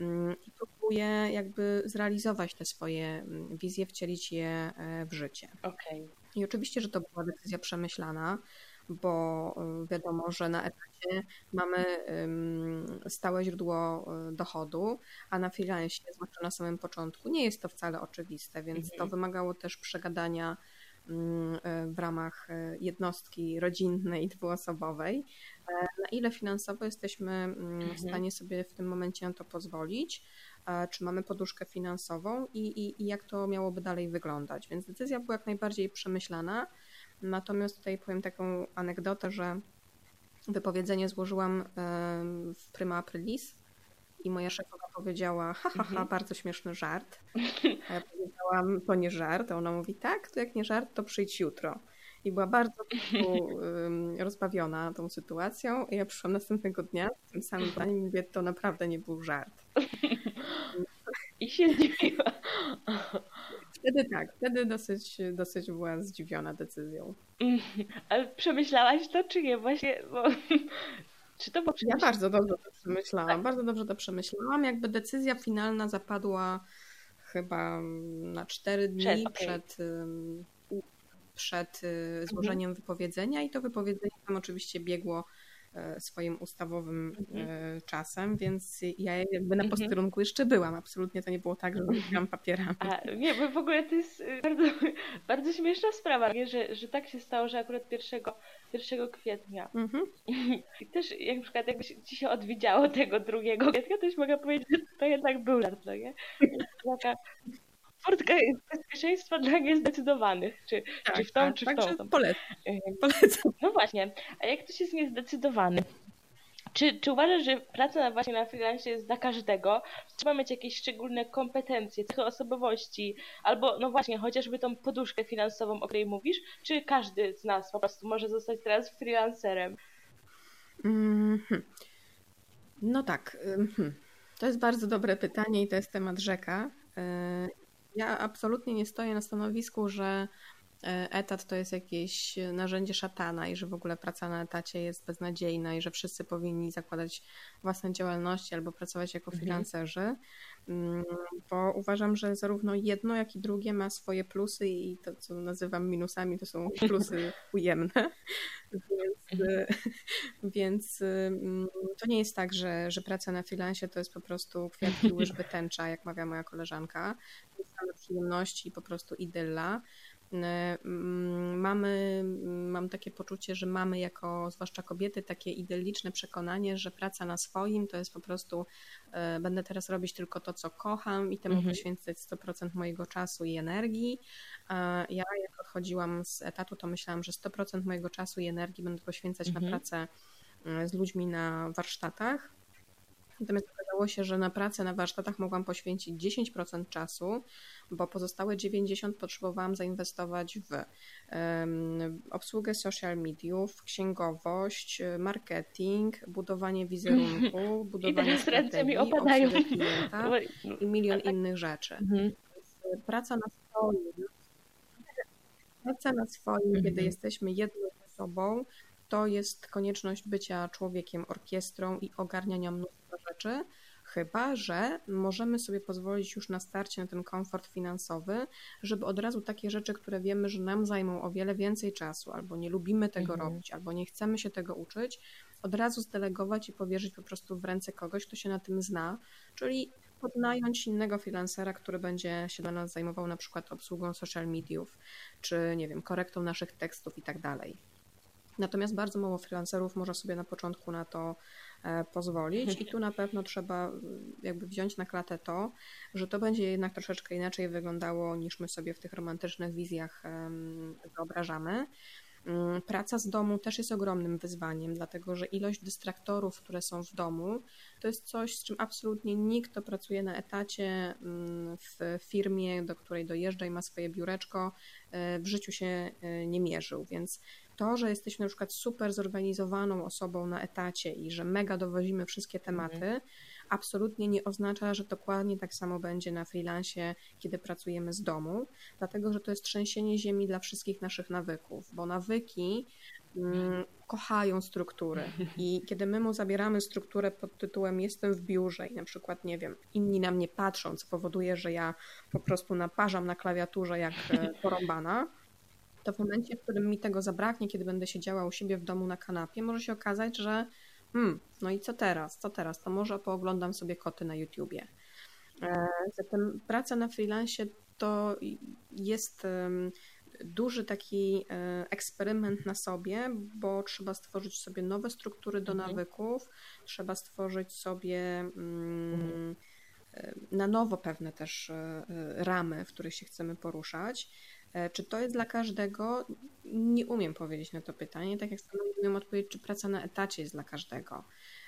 Mm, I próbuję jakby zrealizować te swoje mm, wizje, wcielić je e, w życie. Okay. I oczywiście, że to była decyzja przemyślana, bo y, wiadomo, że na etacie mamy stałe źródło y, dochodu, a na freelance, zwłaszcza na samym początku, nie jest to wcale oczywiste, więc mhm. to wymagało też przegadania w ramach e, jednostki rodzinnej dwuosobowej. E, na ile finansowo jesteśmy mm, w mhm. stanie sobie w tym momencie na to pozwolić? Czy mamy poduszkę finansową i, i, i jak to miałoby dalej wyglądać? Więc decyzja była jak najbardziej przemyślana. Natomiast tutaj powiem taką anegdotę, że wypowiedzenie złożyłam w Prima Aprilis i moja szefowa powiedziała, ha, ha, ha, mhm. bardzo śmieszny żart. A ja powiedziałam, to nie żart. A ona mówi, tak, to jak nie żart, to przyjdź jutro. I była bardzo rozbawiona tą sytuacją. I ja przyszłam następnego dnia z tym samym zdaniem i mówię, to naprawdę nie był żart. I się zdziwiła. Wtedy tak, wtedy dosyć, dosyć była zdziwiona decyzją. Ale przemyślałaś to, czy nie? Właśnie, bo czy to było Ja bardzo dobrze to przemyślałam. Tak. Bardzo dobrze to przemyślałam. Jakby decyzja finalna zapadła chyba na cztery dni przed, okay. przed, przed y, złożeniem mhm. wypowiedzenia i to wypowiedzenie tam oczywiście biegło swoim ustawowym mhm. E, czasem, więc ja jakby na mhm. posterunku jeszcze byłam. Absolutnie to nie było tak, że robiłam papierami. A, nie, bo w ogóle to jest y, bardzo, bardzo śmieszna sprawa? Że, że tak się stało, że akurat 1, 1 kwietnia. Mhm. I też jak na przykład jakby ci się odwidziało tego 2 kwietnia, to już mogę powiedzieć, że to jednak był żart, no nie? Taka furtka jest bezpieczeństwa dla niezdecydowanych, czy, tak, czy w tą, tak, czy w tą. tą. Polecam. polecam. No właśnie, a jak ktoś jest niezdecydowany, czy, czy uważasz, że praca na, właśnie na freelance jest dla każdego? Trzeba mieć jakieś szczególne kompetencje, cechy osobowości, albo no właśnie, chociażby tą poduszkę finansową, o której mówisz, czy każdy z nas po prostu może zostać teraz freelancerem? Mm -hmm. No tak. To jest bardzo dobre pytanie i to jest temat rzeka. Ja absolutnie nie stoję na stanowisku, że etat to jest jakieś narzędzie szatana i że w ogóle praca na etacie jest beznadziejna i że wszyscy powinni zakładać własne działalności albo pracować jako mhm. freelancerzy, mm, bo uważam, że zarówno jedno, jak i drugie ma swoje plusy i to, co nazywam minusami, to są plusy ujemne. Więc, mhm. więc mm, to nie jest tak, że, że praca na freelancie to jest po prostu kwiatki, łyżwy, tęcza, jak mawia moja koleżanka. To jest same przyjemności i po prostu idylla. E, mm, mamy, mam takie poczucie, że mamy jako, zwłaszcza kobiety, takie idylliczne przekonanie, że praca na swoim to jest po prostu, e, będę teraz robić tylko to, co kocham i temu mhm. poświęcać 100% mojego czasu i energii. Ja jak odchodziłam z etatu, to myślałam, że 100% mojego czasu i energii będę poświęcać mhm. na pracę e, z ludźmi na warsztatach Natomiast okazało się, że na pracę na warsztatach mogłam poświęcić 10% czasu, bo pozostałe 90% potrzebowałam zainwestować w um, obsługę social mediów, księgowość, marketing, budowanie wizerunku, budowanie strategii, opadają. klienta i milion tak. innych rzeczy. Mhm. Praca na swoim, praca na swoim, mhm. kiedy jesteśmy jedną osobą, to jest konieczność bycia człowiekiem orkiestrą i ogarniania mnóstwa rzeczy, chyba że możemy sobie pozwolić już na starcie na ten komfort finansowy, żeby od razu takie rzeczy, które wiemy, że nam zajmą o wiele więcej czasu, albo nie lubimy tego mhm. robić, albo nie chcemy się tego uczyć, od razu zdelegować i powierzyć po prostu w ręce kogoś, kto się na tym zna, czyli podnająć innego freelancera, który będzie się do nas zajmował na przykład obsługą social mediów, czy nie wiem, korektą naszych tekstów i tak dalej. Natomiast bardzo mało freelancerów może sobie na początku na to pozwolić i tu na pewno trzeba e, jakby wziąć na klatę to, że to będzie jednak troszeczkę inaczej wyglądało niż my sobie w tych romantycznych wizjach wyobrażamy. Mm, praca z domu też jest ogromnym wyzwaniem, dlatego że ilość dystraktorów, które są w domu, to jest coś, z czym absolutnie nikt, kto pracuje na etacie mm, w firmie, do której dojeżdża i ma swoje biureczko, e, w życiu się nie mierzył. Więc to, że jesteśmy na przykład super zorganizowaną osobą na etacie i że mega dowozimy wszystkie mhm. tematy, mhm. absolutnie nie oznacza, że dokładnie tak samo będzie na freelancie, kiedy pracujemy z domu, dlatego że to jest trzęsienie ziemi dla wszystkich naszych nawyków, bo nawyki mm, kochają struktury i kiedy my mu zabieramy strukturę pod tytułem jestem w biurze i na przykład, nie wiem, inni na mnie patrzą, co powoduje, że ja po prostu naparzam na klawiaturze jak e, porąbana, to w momencie, w którym mi tego zabraknie, kiedy będę siedziała u siebie w domu na kanapie, może się okazać, że hmm, no i co teraz, co teraz, to może pooglądam sobie koty na YouTubie. E, zatem praca na freelance to jest duży taki e, eksperyment na sobie, bo trzeba stworzyć sobie nowe struktury do mhm. nawyków, trzeba stworzyć sobie mm, mhm. E, na nowo pewne też ramy, w których się chcemy poruszać. E, czy to jest dla każdego? Nie umiem powiedzieć na to pytanie, tak jak samo nie umiem odpowiedzieć, czy praca na etacie jest dla każdego.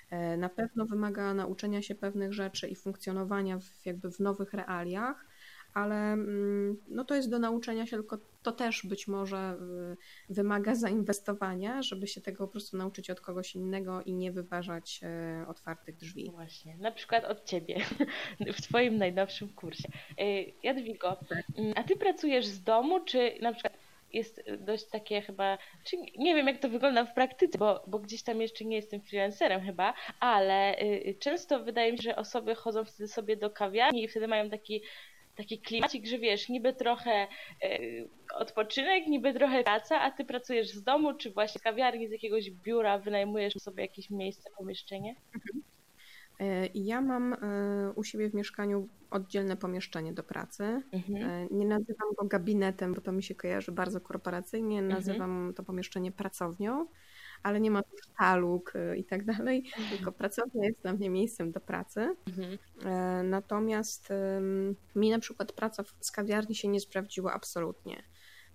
E, na pewno wymaga nauczenia się pewnych rzeczy i funkcjonowania w, jakby w nowych realiach, ale mm, no to jest do nauczenia się, tylko to też być może y, wymaga zainwestowania, żeby się tego po prostu nauczyć od kogoś innego i nie wyważać e, otwartych drzwi. Właśnie, na przykład od Ciebie w Twoim najnowszym kursie. E, Jadwigo, tak. mm, a Ty pracujesz z domu, czy na przykład jest dość takie chyba, czy nie wiem jak to wygląda w praktyce, bo, bo gdzieś tam jeszcze nie jestem freelancerem chyba, ale y, często wydaje mi się, że osoby chodzą wtedy sobie do kawiarni i wtedy mają taki taki klimacik, że wiesz, niby trochę e, odpoczynek, niby trochę praca, a ty pracujesz z domu, czy właśnie z kawiarni, z jakiegoś biura, wynajmujesz sobie jakieś miejsce, pomieszczenie? Mhm. E, ja mam e, u siebie w mieszkaniu oddzielne pomieszczenie do pracy. Mhm. Nie nazywam go gabinetem, bo to mi się kojarzy bardzo korporacyjnie. Mhm. Nazywam mhm. to pomieszczenie pracownią ale nie ma sztaluk i tak dalej, tylko pracownia jest dla mnie miejscem do pracy. Mhm. Natomiast mi na przykład praca w kawiarni się nie sprawdziła absolutnie.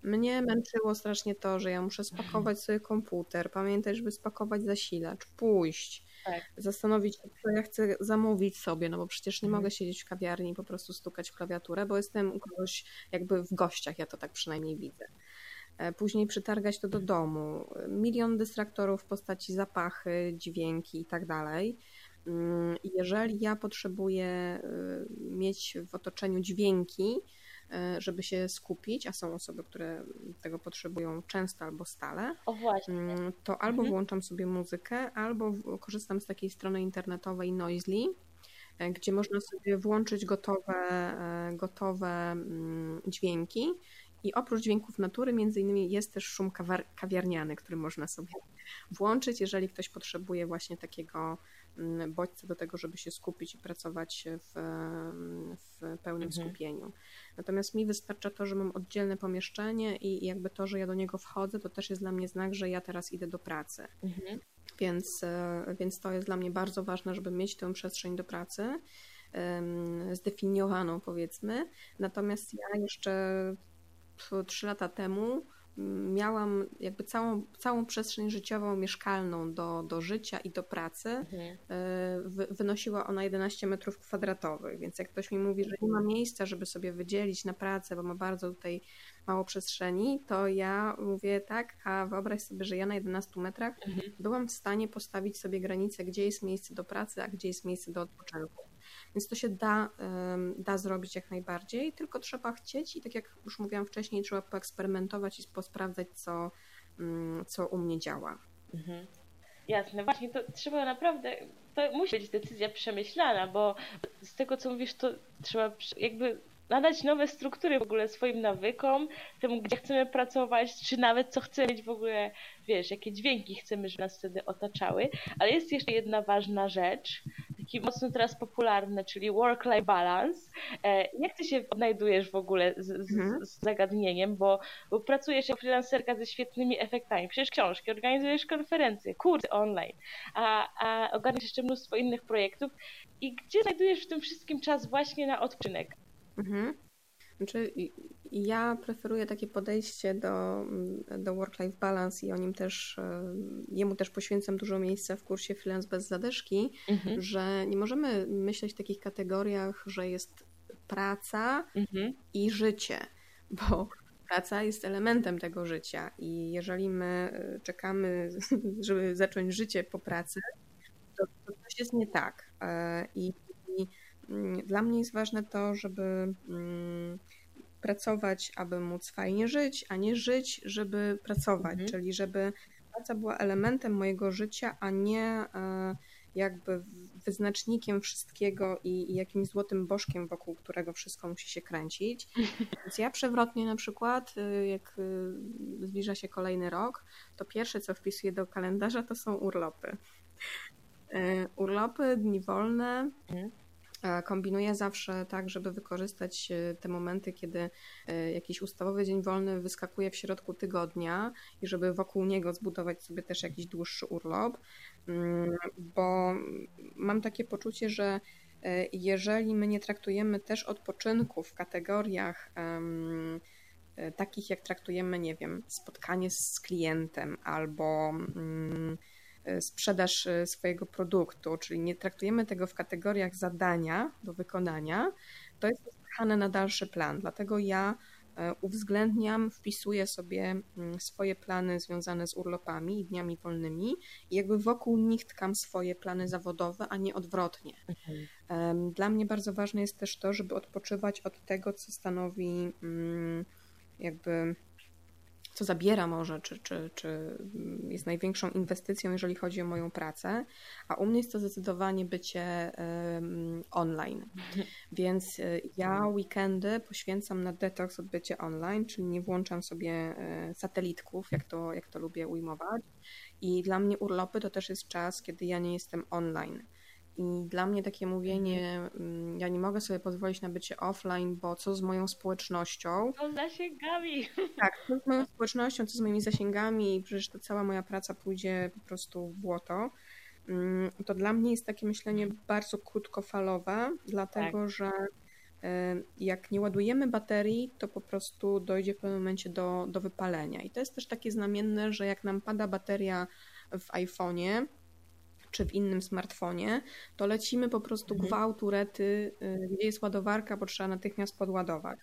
Mnie męczyło strasznie to, że ja muszę spakować sobie komputer, pamiętać, żeby spakować zasilacz, pójść, tak. zastanowić się, co ja chcę zamówić sobie, no bo przecież nie mhm. mogę siedzieć w kawiarni i po prostu stukać w klawiaturę, bo jestem u kogoś jakby w gościach, ja to tak przynajmniej widzę. E, później przytargać to do domu. Milion dystraktorów w postaci zapachy, dźwięki i tak dalej. Mm, jeżeli ja potrzebuję y, mieć w otoczeniu dźwięki, E, żeby się skupić, a są osoby, które tego potrzebują często albo stale. Mm, to albo mhm. włączam sobie muzykę, albo korzystam z takiej strony internetowej Noisely, e, gdzie można sobie włączyć gotowe, e, gotowe mm, dźwięki. I oprócz dźwięków natury, między innymi jest też szum kawiarniany, który można sobie włączyć, jeżeli ktoś potrzebuje właśnie takiego Mm, bodźce do tego, żeby się skupić i pracować w, w pełnym mhm. skupieniu. Natomiast mi wystarcza to, że mam oddzielne pomieszczenie i jakby to, że ja do niego wchodzę, to też jest dla mnie znak, że ja teraz idę do pracy. Mhm. Więc, e, więc to jest dla mnie bardzo ważne, żeby mieć tę przestrzeń do pracy zdefiniowaną, powiedzmy. Natomiast ja jeszcze trzy lata temu miałam jakby całą, całą przestrzeń życiową, mieszkalną do, do życia i do pracy. Mhm. E, wynosiła ona 11 metrów kwadratowych, więc jak ktoś mi mówi, że nie ma miejsca, żeby sobie wydzielić na pracę, bo ma bardzo tutaj mało przestrzeni, to ja mówię tak, a wyobraź sobie, że ja na 11 metrach mhm. byłam w stanie postawić sobie granicę, gdzie jest miejsce do pracy, a gdzie jest miejsce do odpoczynku. Więc to się da, da zrobić jak najbardziej, tylko trzeba chcieć i tak jak już mówiłam wcześniej, trzeba poeksperymentować i posprawdzać, co, mm, co u mnie działa. Mhm. Jasne, właśnie to trzeba naprawdę, to musi być decyzja przemyślana, bo z tego co mówisz, to trzeba jakby nadać nowe struktury w ogóle swoim nawykom, temu, gdzie chcemy pracować, czy nawet co chcemy mieć w ogóle, wiesz, jakie dźwięki chcemy, żeby nas wtedy otaczały. Ale jest jeszcze jedna ważna rzecz, taki mocno teraz popularny, czyli work-life balance. E, jak ty się odnajdujesz w ogóle z, z, mhm. z zagadnieniem, bo, bo pracujesz jako freelancerka ze świetnymi efektami, przecież książki, organizujesz konferencje, kursy online, a, a ogarniasz jeszcze mnóstwo innych projektów. I gdzie znajdujesz w tym wszystkim czas właśnie na odpoczynek? Mhm. Znaczy, ja preferuję takie podejście do, do work-life balance i o nim też, e, jemu też poświęcam dużo miejsca w kursie Freelance bez zadeszki, mhm. że nie możemy myśleć w takich kategoriach, że jest praca mhm. i życie, bo praca jest elementem tego życia i jeżeli my e, czekamy, żeby zacząć życie po pracy, to, to coś jest nie tak. E, I, Mm, dla mnie jest ważne to, żeby mm, pracować, aby móc fajnie żyć, a nie żyć, żeby pracować, mhm. czyli żeby praca była elementem mojego życia, a nie e, jakby wyznacznikiem wszystkiego i, i, jakimś złotym bożkiem, wokół którego wszystko musi się kręcić. Więc ja przewrotnie na przykład, y, jak y, zbliża się kolejny rok, to pierwsze, co wpisuję do kalendarza, to są urlopy. Y, urlopy, dni wolne. Kombinuję zawsze tak, żeby wykorzystać e, te momenty, kiedy e, jakiś ustawowy dzień wolny wyskakuje w środku tygodnia i żeby wokół niego zbudować sobie też jakiś dłuższy urlop, mm, bo mam takie poczucie, że e, jeżeli my nie traktujemy też odpoczynku w kategoriach takich, jak traktujemy, nie wiem, spotkanie z klientem albo E, sprzedaż e, swojego produktu, czyli nie traktujemy tego w kategoriach zadania do wykonania, to jest spychane na dalszy plan. Dlatego ja e, uwzględniam, wpisuję sobie mm, swoje plany związane z urlopami i dniami wolnymi i jakby wokół nich tkam swoje plany zawodowe, a nie odwrotnie. Mhm. Dla mnie bardzo ważne jest też to, żeby odpoczywać od tego, co stanowi mm, jakby co zabiera może, czy, czy, czy jest największą inwestycją, jeżeli chodzi o moją pracę, a u mnie jest to zdecydowanie bycie um, online. Więc e, ja weekendy poświęcam na detoks od bycia online, czyli nie włączam sobie e, satelitków, jak to, jak to lubię ujmować. I dla mnie urlopy to też jest czas, kiedy ja nie jestem online. I dla mnie takie mówienie, mm, ja nie mogę sobie pozwolić na bycie offline, bo co z moją społecznością? Co z zasięgami? Tak, co z moją społecznością, co z moimi zasięgami, przecież to cała moja praca pójdzie po prostu w błoto. Mm, to dla mnie jest takie myślenie bardzo krótkofalowe, dlatego tak. że jak nie ładujemy baterii, to po prostu dojdzie w pewnym momencie do, do wypalenia. I to jest też takie znamienne, że jak nam pada bateria w iPhone'ie, czy w innym smartfonie, to lecimy po prostu mhm. gwałtu rety, y, gdzie jest ładowarka, bo trzeba natychmiast podładować.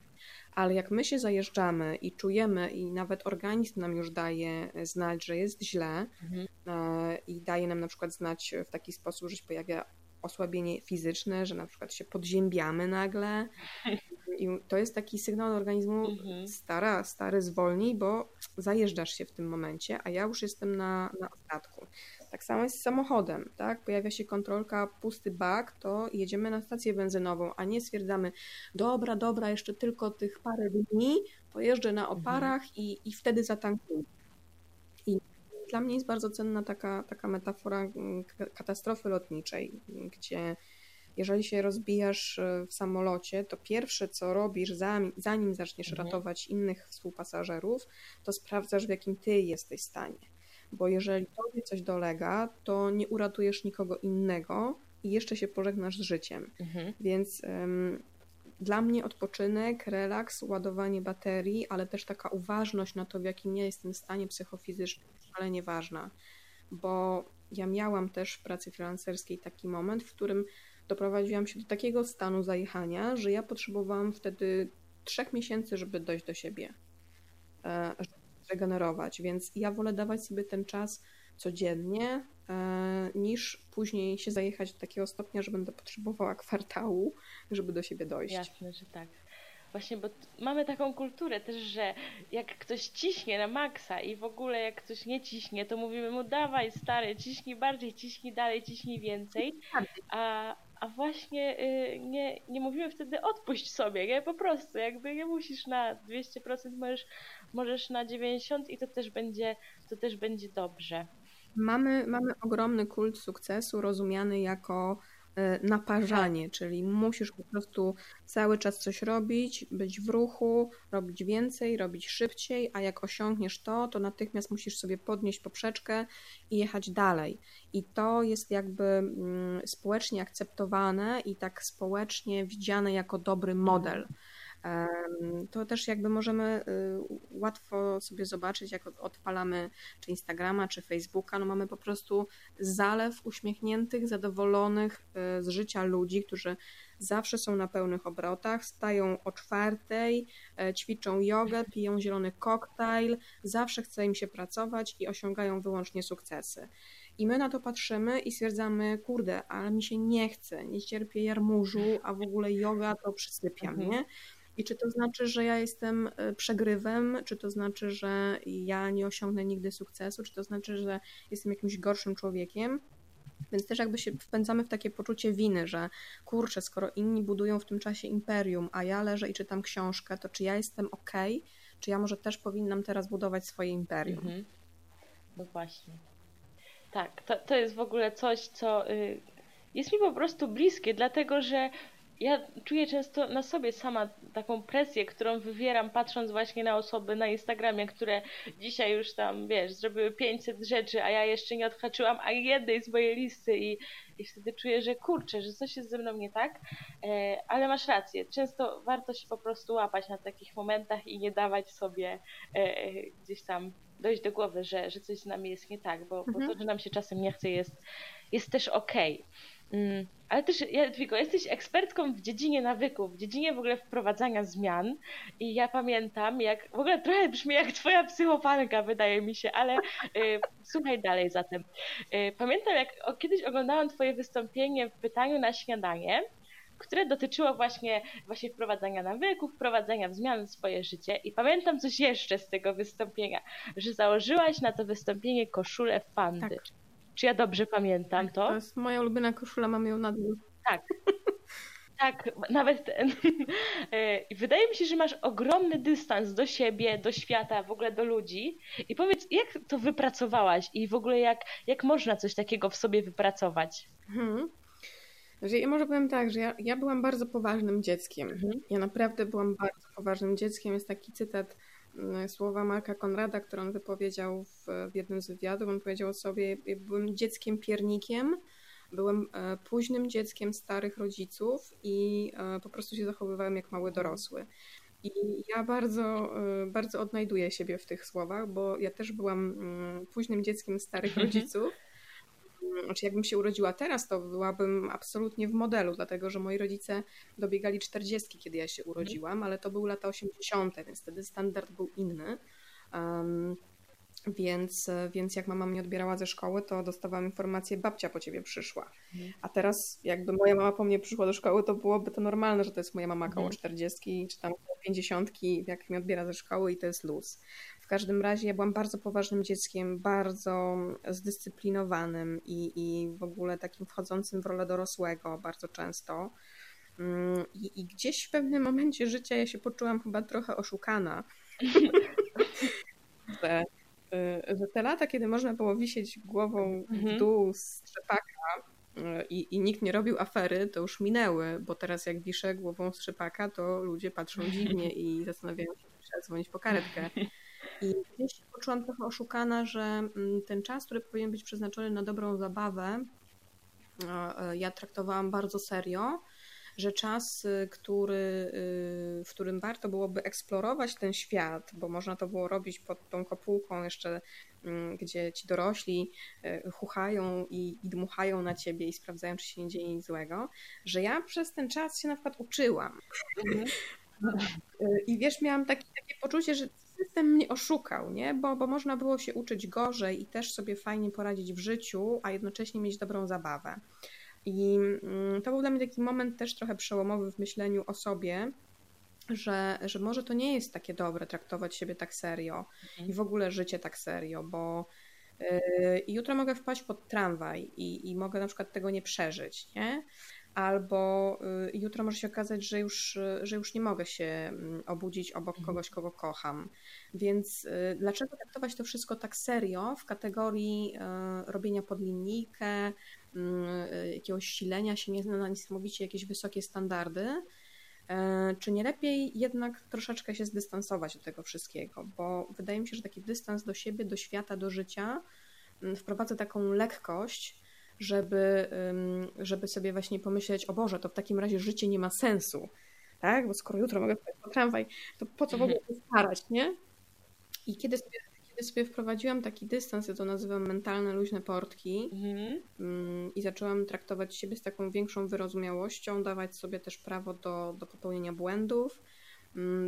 Ale jak my się zajeżdżamy i czujemy, i nawet organizm nam już daje znać, że jest źle, mhm. E, i daje nam na przykład znać w taki sposób, że się pojawia osłabienie fizyczne, że na przykład się podziębiamy nagle. I to jest taki sygnał do organizmu, mhm. stara, stary zwolnij, bo zajeżdżasz się w tym momencie, a ja już jestem na, na ostatku. Tak samo jest z samochodem, tak? Pojawia się kontrolka, pusty bak, to jedziemy na stację benzynową, a nie stwierdzamy, dobra, dobra, jeszcze tylko tych parę dni, pojeżdżę na oparach mhm. i, i wtedy zatankuję. I dla mnie jest bardzo cenna taka, taka metafora mm, katastrofy lotniczej, gdzie jeżeli się rozbijasz e, w samolocie, to pierwsze co robisz, zanim zaczniesz mhm. ratować innych współpasażerów, to sprawdzasz, w jakim ty jesteś stanie. Bo jeżeli tobie coś dolega, to nie uratujesz nikogo innego i jeszcze się pożegnasz z życiem. Mhm. Więc dla mnie odpoczynek, relaks, ładowanie baterii, ale też taka uważność na to, w jakim ja jestem stanie psychofizycznym, ale nieważna, bo ja miałam też w pracy freelancerskiej taki moment, w którym doprowadziłam się do takiego stanu zajechania, że ja potrzebowałam wtedy trzech miesięcy, żeby dojść do siebie, e, żeby regenerować, więc ja wolę dawać sobie ten czas codziennie, e, niż później się zajechać do takiego stopnia, że będę potrzebowała kwartału, żeby do siebie dojść. Jasne, że tak. Właśnie, bo mamy taką kulturę też, że jak ktoś ciśnie na maksa i w ogóle jak ktoś nie ciśnie, to mówimy mu dawaj stary, ciśnij bardziej, ciśnij dalej, ciśnij więcej. A, a właśnie y, nie, nie mówimy wtedy odpuść sobie, nie? Po prostu, jakby nie musisz na 200%, możesz, możesz na 90% i to też będzie, to też będzie dobrze. Mamy, mamy ogromny kult sukcesu rozumiany jako E, naparzanie, czyli musisz po prostu cały czas coś robić, być w ruchu, robić więcej, robić szybciej, a jak osiągniesz to, to natychmiast musisz sobie podnieść poprzeczkę i jechać dalej. I to jest jakby mm, społecznie akceptowane i tak społecznie widziane jako dobry model. To też jakby możemy y, łatwo sobie zobaczyć, jak odpalamy czy Instagrama, czy Facebooka. No mamy po prostu zalew uśmiechniętych, zadowolonych y, z życia ludzi, którzy zawsze są na pełnych obrotach, stają o czwartej, e, ćwiczą jogę, piją zielony koktajl, zawsze chce im się pracować i osiągają wyłącznie sukcesy. I my na to patrzymy i stwierdzamy, kurde, ale mi się nie chce, nie cierpię jarmużu, a w ogóle yoga to przysypia mhm. I czy to znaczy, że ja jestem e, przegrywem, czy to znaczy, że ja nie osiągnę nigdy sukcesu, czy to znaczy, że jestem jakimś gorszym człowiekiem? Więc też jakby się wpędzamy w takie poczucie winy, że kurczę, skoro inni budują w tym czasie imperium, a ja leżę i czytam książkę, to czy ja jestem ok? Czy ja może też powinnam teraz budować swoje imperium? Mhm. No właśnie. Tak, to, to jest w ogóle coś, co y, jest mi po prostu bliskie, dlatego że ja czuję często na sobie sama taką presję, którą wywieram patrząc właśnie na osoby na Instagramie, które dzisiaj już tam, wiesz, zrobiły 500 rzeczy, a ja jeszcze nie odhaczyłam ani jednej z mojej listy i, i wtedy czuję, że kurczę, że coś jest ze mną nie tak, e, ale masz rację, często warto się po prostu łapać na takich momentach i nie dawać sobie e, gdzieś tam dojść do głowy, że, że coś z nami jest nie tak, bo, mhm. bo to, że nam się czasem nie chce jest, jest też okej. Okay. Mm, ale też, Jadwigo, jesteś ekspertką w dziedzinie nawyków, w dziedzinie w ogóle wprowadzania zmian i ja pamiętam, jak, w ogóle trochę brzmi jak twoja psychopanka, wydaje mi się, ale y, słuchaj dalej zatem. Y, pamiętam, jak o, kiedyś oglądałam twoje wystąpienie w pytaniu na śniadanie, które dotyczyło właśnie, właśnie wprowadzania nawyków, wprowadzania zmian w swoje życie. I pamiętam coś jeszcze z tego wystąpienia, że założyłaś na to wystąpienie koszulę fandy. Tak. Czy ja dobrze pamiętam to? To jest moja ulubiona koszula, mam ją na dół. Tak. Tak, nawet. E, wydaje mi się, że masz ogromny dystans do siebie, do świata, w ogóle do ludzi. I powiedz, jak to wypracowałaś i w ogóle jak, jak można coś takiego w sobie wypracować? Hmm. Że ja może powiem tak, że ja, ja byłam bardzo poważnym dzieckiem. Mhm. Ja naprawdę byłam bardzo poważnym dzieckiem. Jest taki cytat słowa Marka Konrada, które on wypowiedział w, w jednym z wywiadów. On powiedział o sobie, byłem dzieckiem piernikiem, byłem e, późnym dzieckiem starych rodziców i e, po prostu się zachowywałem jak mały dorosły. I ja bardzo, e, bardzo odnajduję siebie w tych słowach, bo ja też byłam mm, późnym dzieckiem starych rodziców znaczy jakbym się urodziła teraz, to byłabym absolutnie w modelu, dlatego że moi rodzice dobiegali 40, kiedy ja się mhm. urodziłam, ale to były lata 80., więc wtedy standard był inny. Um, więc, więc jak mama mnie odbierała ze szkoły, to dostawałam informację, babcia po ciebie przyszła. Mhm. A teraz jakby moja mama po mnie przyszła do szkoły, to byłoby to normalne, że to jest moja mama koło 40 mhm. czy tam koło 50, jak mnie odbiera ze szkoły i to jest luz. W każdym razie ja byłam bardzo poważnym dzieckiem, bardzo zdyscyplinowanym i, i w ogóle takim wchodzącym w rolę dorosłego bardzo często. Mm, I, I, gdzieś w pewnym momencie życia ja się poczułam chyba trochę oszukana. że, y, że te lata, kiedy można było wisieć głową w mhm. dół z trzepaka y, i, i nikt nie robił afery, to już minęły, bo teraz jak wiszę głową z trzepaka, to ludzie patrzą dziwnie i zastanawiają się, czy trzeba dzwonić po karetkę. I gdzieś poczułam trochę oszukana, że mm, ten czas, który powinien być przeznaczony na dobrą zabawę, e, ja traktowałam bardzo serio, że czas, y, który, y, w którym warto byłoby eksplorować ten świat, bo można to było robić pod tą kopułką jeszcze, mm, gdzie ci dorośli y, chuchają i, i dmuchają na ciebie i sprawdzają, czy się nie dzieje nic złego, że ja przez ten czas się na przykład uczyłam. Mhm. I wiesz, miałam takie, takie poczucie, że system mnie oszukał, nie? Bo, bo można było się uczyć gorzej i też sobie fajnie poradzić w życiu, a jednocześnie mieć dobrą zabawę. I mm, to był dla mnie taki moment też trochę przełomowy w myśleniu o sobie, że, że może to nie jest takie dobre traktować siebie tak serio mhm. i w ogóle życie tak serio, bo yy, jutro mogę wpaść pod tramwaj i, i mogę na przykład tego nie przeżyć, nie? Albo y, jutro może się okazać, że już, że już nie mogę się mm, obudzić obok mhm. kogoś, kogo kocham. Więc y, dlaczego traktować to wszystko tak serio w kategorii y, robienia pod linijkę, mm, jakiegoś silenia się na niesamowicie jakieś wysokie standardy? Czy nie lepiej jednak troszeczkę się zdystansować od tego wszystkiego? Bo wydaje mi się, że taki dystans do siebie, do świata, do życia mm, wprowadza taką lekkość, żeby, żeby sobie właśnie pomyśleć, o Boże, to w takim razie życie nie ma sensu, tak? Bo skoro jutro mogę pójść po tramwaj, to po co w ogóle się starać, nie? I kiedy sobie, kiedy sobie wprowadziłam taki dystans, ja to nazywam mentalne luźne portki mhm. I zaczęłam traktować siebie z taką większą wyrozumiałością, dawać sobie też prawo do, do popełnienia błędów,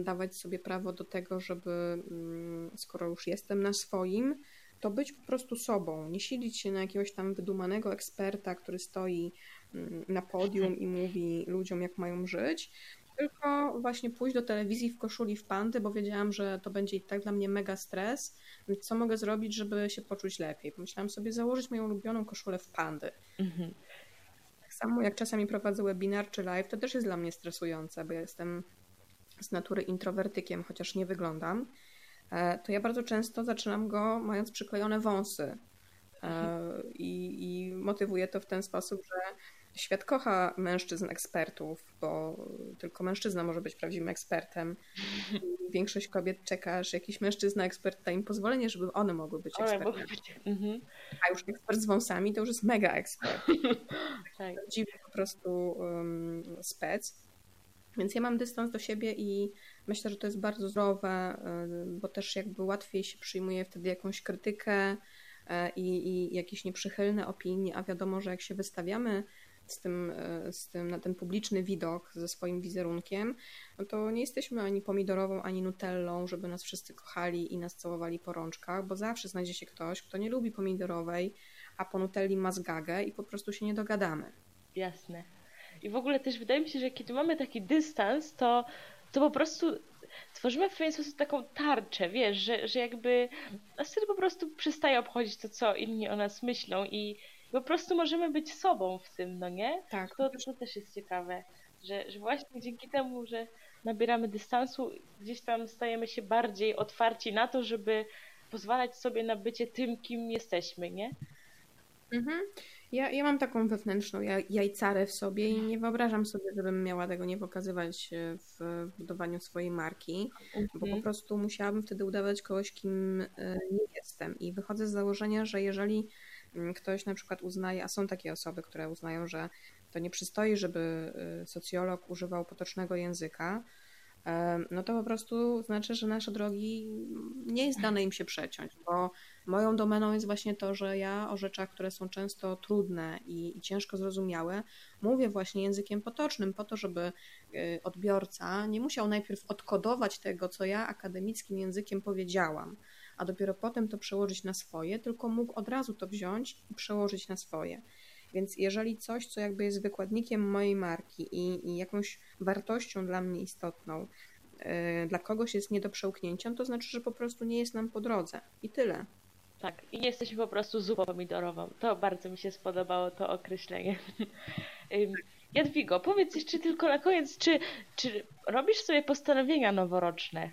dawać sobie prawo do tego, żeby skoro już jestem na swoim, to być po prostu sobą, nie siedzieć się na jakiegoś tam wydumanego eksperta, który stoi mm, na podium i mówi ludziom, jak mają żyć, tylko właśnie pójść do telewizji w koszuli w pandy, bo wiedziałam, że to będzie i tak dla mnie mega stres, więc co mogę zrobić, żeby się poczuć lepiej? Pomyślałam sobie założyć moją ulubioną koszulę w pandy. Mhm. Tak samo jak czasami prowadzę webinar czy live, to też jest dla mnie stresujące, bo ja jestem z natury introwertykiem, chociaż nie wyglądam. E, to ja bardzo często zaczynam go mając przyklejone wąsy. E, I, I motywuję to w ten sposób, że świat kocha mężczyzn ekspertów, bo tylko mężczyzna może być prawdziwym ekspertem. I większość kobiet czeka, że jakiś mężczyzna ekspert da im pozwolenie, żeby one mogły być ekspertami. Mhm. A już ekspert z wąsami to już jest mega ekspert. tak. Dziwny po prostu um, spec. Więc ja mam dystans do siebie i myślę, że to jest bardzo zdrowe, y, bo też jakby łatwiej się przyjmuje wtedy jakąś krytykę y, i, i jakieś nieprzychylne opinie, a wiadomo, że jak się wystawiamy z tym, y, z tym na ten publiczny widok ze swoim wizerunkiem, no to nie jesteśmy ani pomidorową, ani nutellą, żeby nas wszyscy kochali i nas całowali po rączkach, bo zawsze znajdzie się ktoś, kto nie lubi pomidorowej, a po nutelli ma zgagę i po prostu się nie dogadamy. Jasne. I w ogóle też wydaje mi się, że kiedy mamy taki dystans, to, to po prostu tworzymy w pewien sposób taką tarczę, wiesz, że, że jakby nas wtedy po prostu przestaje obchodzić to, co inni o nas myślą i po prostu możemy być sobą w tym, no nie? Tak. To, to też jest ciekawe, że, że właśnie dzięki temu, że nabieramy dystansu, gdzieś tam stajemy się bardziej otwarci na to, żeby pozwalać sobie na bycie tym, kim jesteśmy, nie? Mhm. Ja, ja mam taką wewnętrzną jajcarę w sobie i nie wyobrażam sobie, żebym miała tego nie pokazywać e, w budowaniu swojej marki, bo po mhm. prostu musiałabym wtedy udawać kogoś, kim e, nie jestem. I wychodzę z założenia, że jeżeli mm, ktoś na przykład uznaje, a są takie osoby, które uznają, że to nie przystoi, żeby e, socjolog używał potocznego języka, no to po prostu znaczy, że nasze drogi nie jest dane im się przeciąć, bo moją domeną jest właśnie to, że ja o rzeczach, które są często trudne i, i ciężko zrozumiałe, mówię właśnie językiem potocznym, po to, żeby y, odbiorca nie musiał najpierw odkodować tego, co ja akademickim językiem powiedziałam, a dopiero potem to przełożyć na swoje, tylko mógł od razu to wziąć i przełożyć na swoje. Więc jeżeli coś, co jakby jest wykładnikiem mojej marki i, i jakąś wartością dla mnie istotną, yy, dla kogoś jest nie do przełknięcia, to znaczy, że po prostu nie jest nam po drodze. I tyle. Tak, i jesteśmy po prostu zupą pomidorową. To bardzo mi się spodobało to określenie. Jadwigo, powiedz jeszcze tylko na koniec, czy, czy robisz sobie postanowienia noworoczne?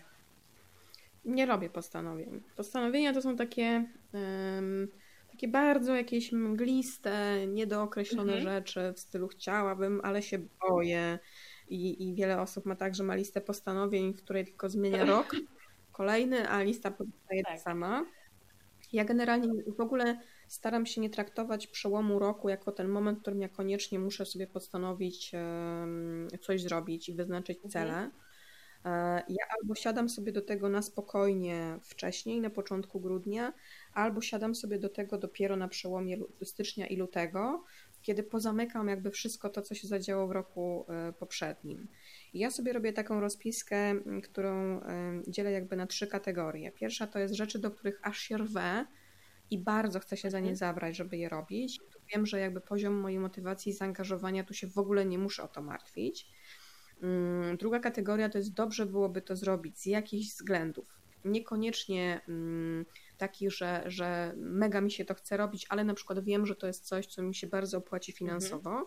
Nie robię postanowień. Postanowienia to są takie um, takie bardzo jakieś mgliste, niedookreślone mhm. rzeczy w stylu chciałabym, ale się boję. I, I wiele osób ma tak, że ma listę postanowień, w której tylko zmienia rok, kolejny, a lista pozostaje tak. ta sama. Ja generalnie w ogóle staram się nie traktować przełomu roku jako ten moment, w którym ja koniecznie muszę sobie postanowić coś zrobić i wyznaczyć mhm. cele. E, ja albo siadam sobie do tego na spokojnie wcześniej, na początku grudnia, albo siadam sobie do tego dopiero na przełomie stycznia i lutego, kiedy pozamykam jakby wszystko to, co się zadziało w roku e, poprzednim. Ja sobie robię taką rozpiskę, którą e, dzielę jakby na trzy kategorie. Pierwsza to jest rzeczy, do których aż się rwę i bardzo chcę się za nie mhm. zabrać, żeby je robić. Tu wiem, że jakby poziom mojej motywacji i zaangażowania, tu się w ogóle nie muszę o to martwić. Mm, druga kategoria to jest dobrze byłoby to zrobić z jakichś względów. Niekoniecznie takich, że, że mega mi się to chce robić, ale na przykład wiem, że to jest coś, co mi się bardzo opłaci mhm. finansowo. Mhm.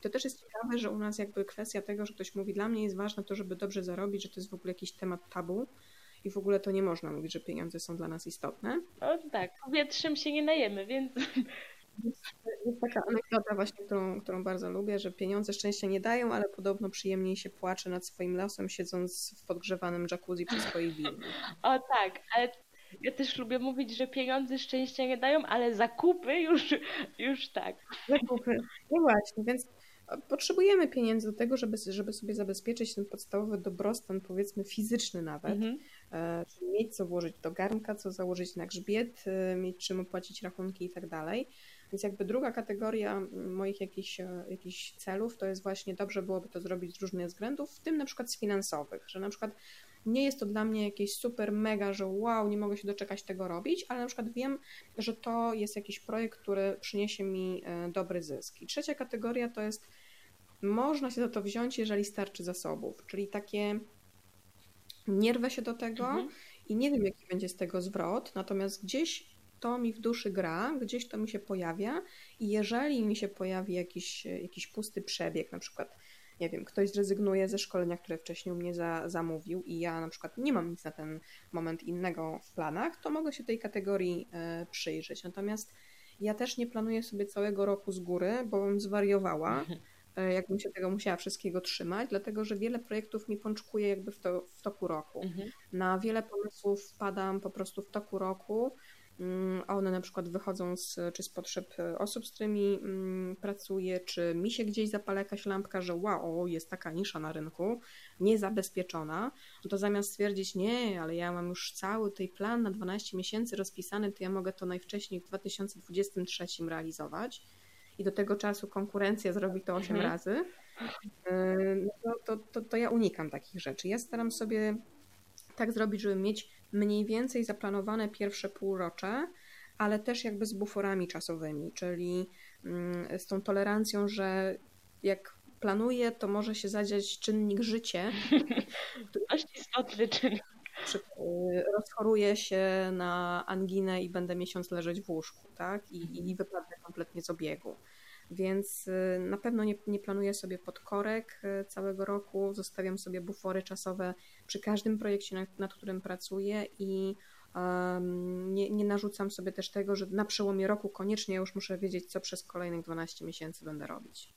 To też jest ciekawe, że u nas jakby kwestia tego, że ktoś mówi, dla mnie jest ważne to, żeby dobrze zarobić, że to jest w ogóle jakiś temat tabu i w ogóle to nie można mówić, że pieniądze są dla nas istotne. O tak, powietrzem się nie najemy, więc jest taka anegdota właśnie, którą, którą bardzo lubię, że pieniądze szczęścia nie dają, ale podobno przyjemniej się płacze nad swoim losem, siedząc w podgrzewanym jacuzzi przy swojej willi. O tak, ale ja też lubię mówić, że pieniądze szczęścia nie dają, ale zakupy już, już tak. Zakupy. No właśnie, więc potrzebujemy pieniędzy do tego, żeby, żeby sobie zabezpieczyć ten podstawowy dobrostan, powiedzmy fizyczny nawet. Mhm. E, mieć co włożyć do garnka, co założyć na grzbiet, e, mieć czym opłacić rachunki i tak dalej. Więc jakby druga kategoria moich jakichś, e, jakichś celów to jest właśnie dobrze byłoby to zrobić z różnych względów, w tym na przykład z finansowych, że na przykład nie jest to dla mnie jakieś super mega, że wow, nie mogę się doczekać tego robić, ale na przykład wiem, że to jest jakiś projekt, który przyniesie mi e, dobry zysk. I trzecia kategoria to jest można się za to wziąć, jeżeli starczy zasobów, czyli takie nie rwę się do tego mhm. i nie wiem, jaki będzie z tego zwrot, natomiast gdzieś to mi w duszy gra, gdzieś to mi się pojawia i jeżeli mi się pojawi jakiś, jakiś pusty przebieg, na przykład nie wiem, ktoś zrezygnuje ze szkolenia, które wcześniej u mnie za, zamówił i ja na przykład nie mam nic na ten moment innego w planach, to mogę się tej kategorii y, przyjrzeć. Natomiast ja też nie planuję sobie całego roku z góry, bo bym zwariowała, e, jakbym się tego musiała wszystkiego trzymać, dlatego że wiele projektów mi pączkuje jakby w, to, w toku roku. Mhm. Na wiele pomysłów wpadam po prostu w toku roku Mm, one na przykład wychodzą z, czy z potrzeb e, osób, z którymi mm, pracuję, czy mi się gdzieś zapala jakaś lampka, że wow, jest taka nisza na rynku, niezabezpieczona, to zamiast stwierdzić, nie, ale ja mam już cały tej plan na 12 miesięcy rozpisany, to ja mogę to najwcześniej w 2023 realizować i do tego czasu konkurencja zrobi to 8 mhm. razy, e, no to, to, to, to ja unikam takich rzeczy. Ja staram sobie tak zrobić, żeby mieć mniej więcej zaplanowane pierwsze półrocze, ale też jakby z buforami czasowymi, czyli mm, z tą tolerancją, że jak planuję, to może się zadziać czynnik życie. Dość istotny czynnik. Rozchoruję się na anginę i będę miesiąc leżeć w łóżku, tak? I, i wypadnę kompletnie z obiegu. Więc y, na pewno nie, nie planuję sobie podkorek y, całego roku, zostawiam sobie bufory czasowe przy każdym projekcie, nad, nad którym pracuję i Um, nie, nie narzucam sobie też tego, że na przełomie roku koniecznie już muszę wiedzieć, co przez kolejnych 12 miesięcy będę robić.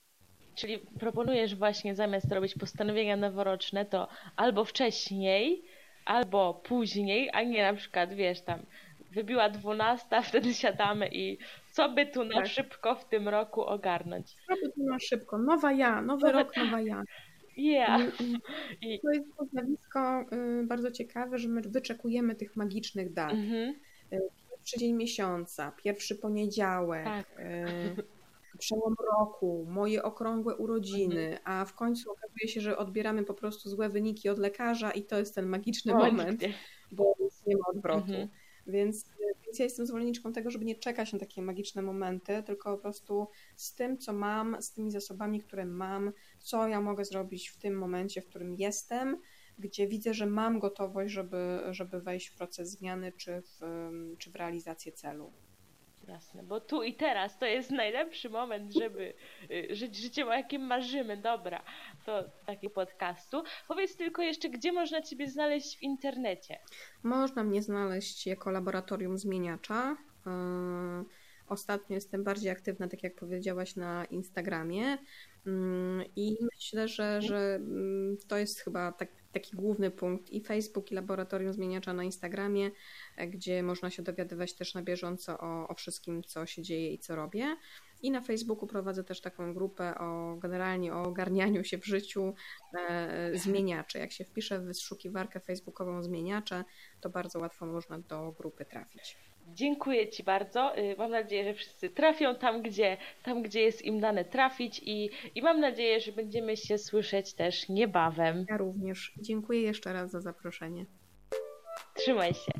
Czyli proponujesz właśnie zamiast robić postanowienia noworoczne, to albo wcześniej, albo później, a nie na przykład, wiesz, tam wybiła dwunasta, wtedy siadamy i co by tu na tak. szybko w tym roku ogarnąć. Co by tu na szybko? Nowa ja, nowy Nowe... rok, nowa ja. Yeah. I, to jest to zjawisko y, bardzo ciekawe, że my wyczekujemy tych magicznych dat. Mm-hmm. Pierwszy dzień miesiąca, pierwszy poniedziałek, tak. y, przełom roku, moje okrągłe urodziny, mm-hmm. a w końcu okazuje się, że odbieramy po prostu złe wyniki od lekarza i to jest ten magiczny moment, bo nie ma odwrotu. Mm-hmm. Więc, więc ja jestem zwolenniczką tego, żeby nie czekać na takie magiczne momenty, tylko po prostu z tym, co mam, z tymi zasobami, które mam, co ja mogę zrobić w tym momencie, w którym jestem, gdzie widzę, że mam gotowość, żeby, żeby wejść w proces zmiany czy w, czy w realizację celu. Jasne, bo tu i teraz to jest najlepszy moment, żeby y, żyć życiem, o jakim marzymy. Dobra, to taki podcastu. Powiedz tylko jeszcze, gdzie można Ciebie znaleźć w internecie? Można mnie znaleźć jako laboratorium zmieniacza. Y, ostatnio jestem bardziej aktywna, tak jak powiedziałaś, na Instagramie. Mm, I myślę, że, że mm, to jest chyba tak, taki główny punkt i Facebook, i Laboratorium Zmieniacza na Instagramie, e, gdzie można się dowiadywać też na bieżąco o, o wszystkim, co się dzieje i co robię. I na Facebooku prowadzę też taką grupę o generalnie o ogarnianiu się w życiu e, zmieniacze. Jak się wpisze w wyszukiwarkę facebookową zmieniacze, to bardzo łatwo można do grupy trafić. Dziękuję Ci bardzo. Y, mam nadzieję, że wszyscy trafią tam, gdzie, tam, gdzie jest im dane trafić i, i mam nadzieję, że będziemy się słyszeć też niebawem. Ja również. Dziękuję jeszcze raz za zaproszenie. Trzymaj się.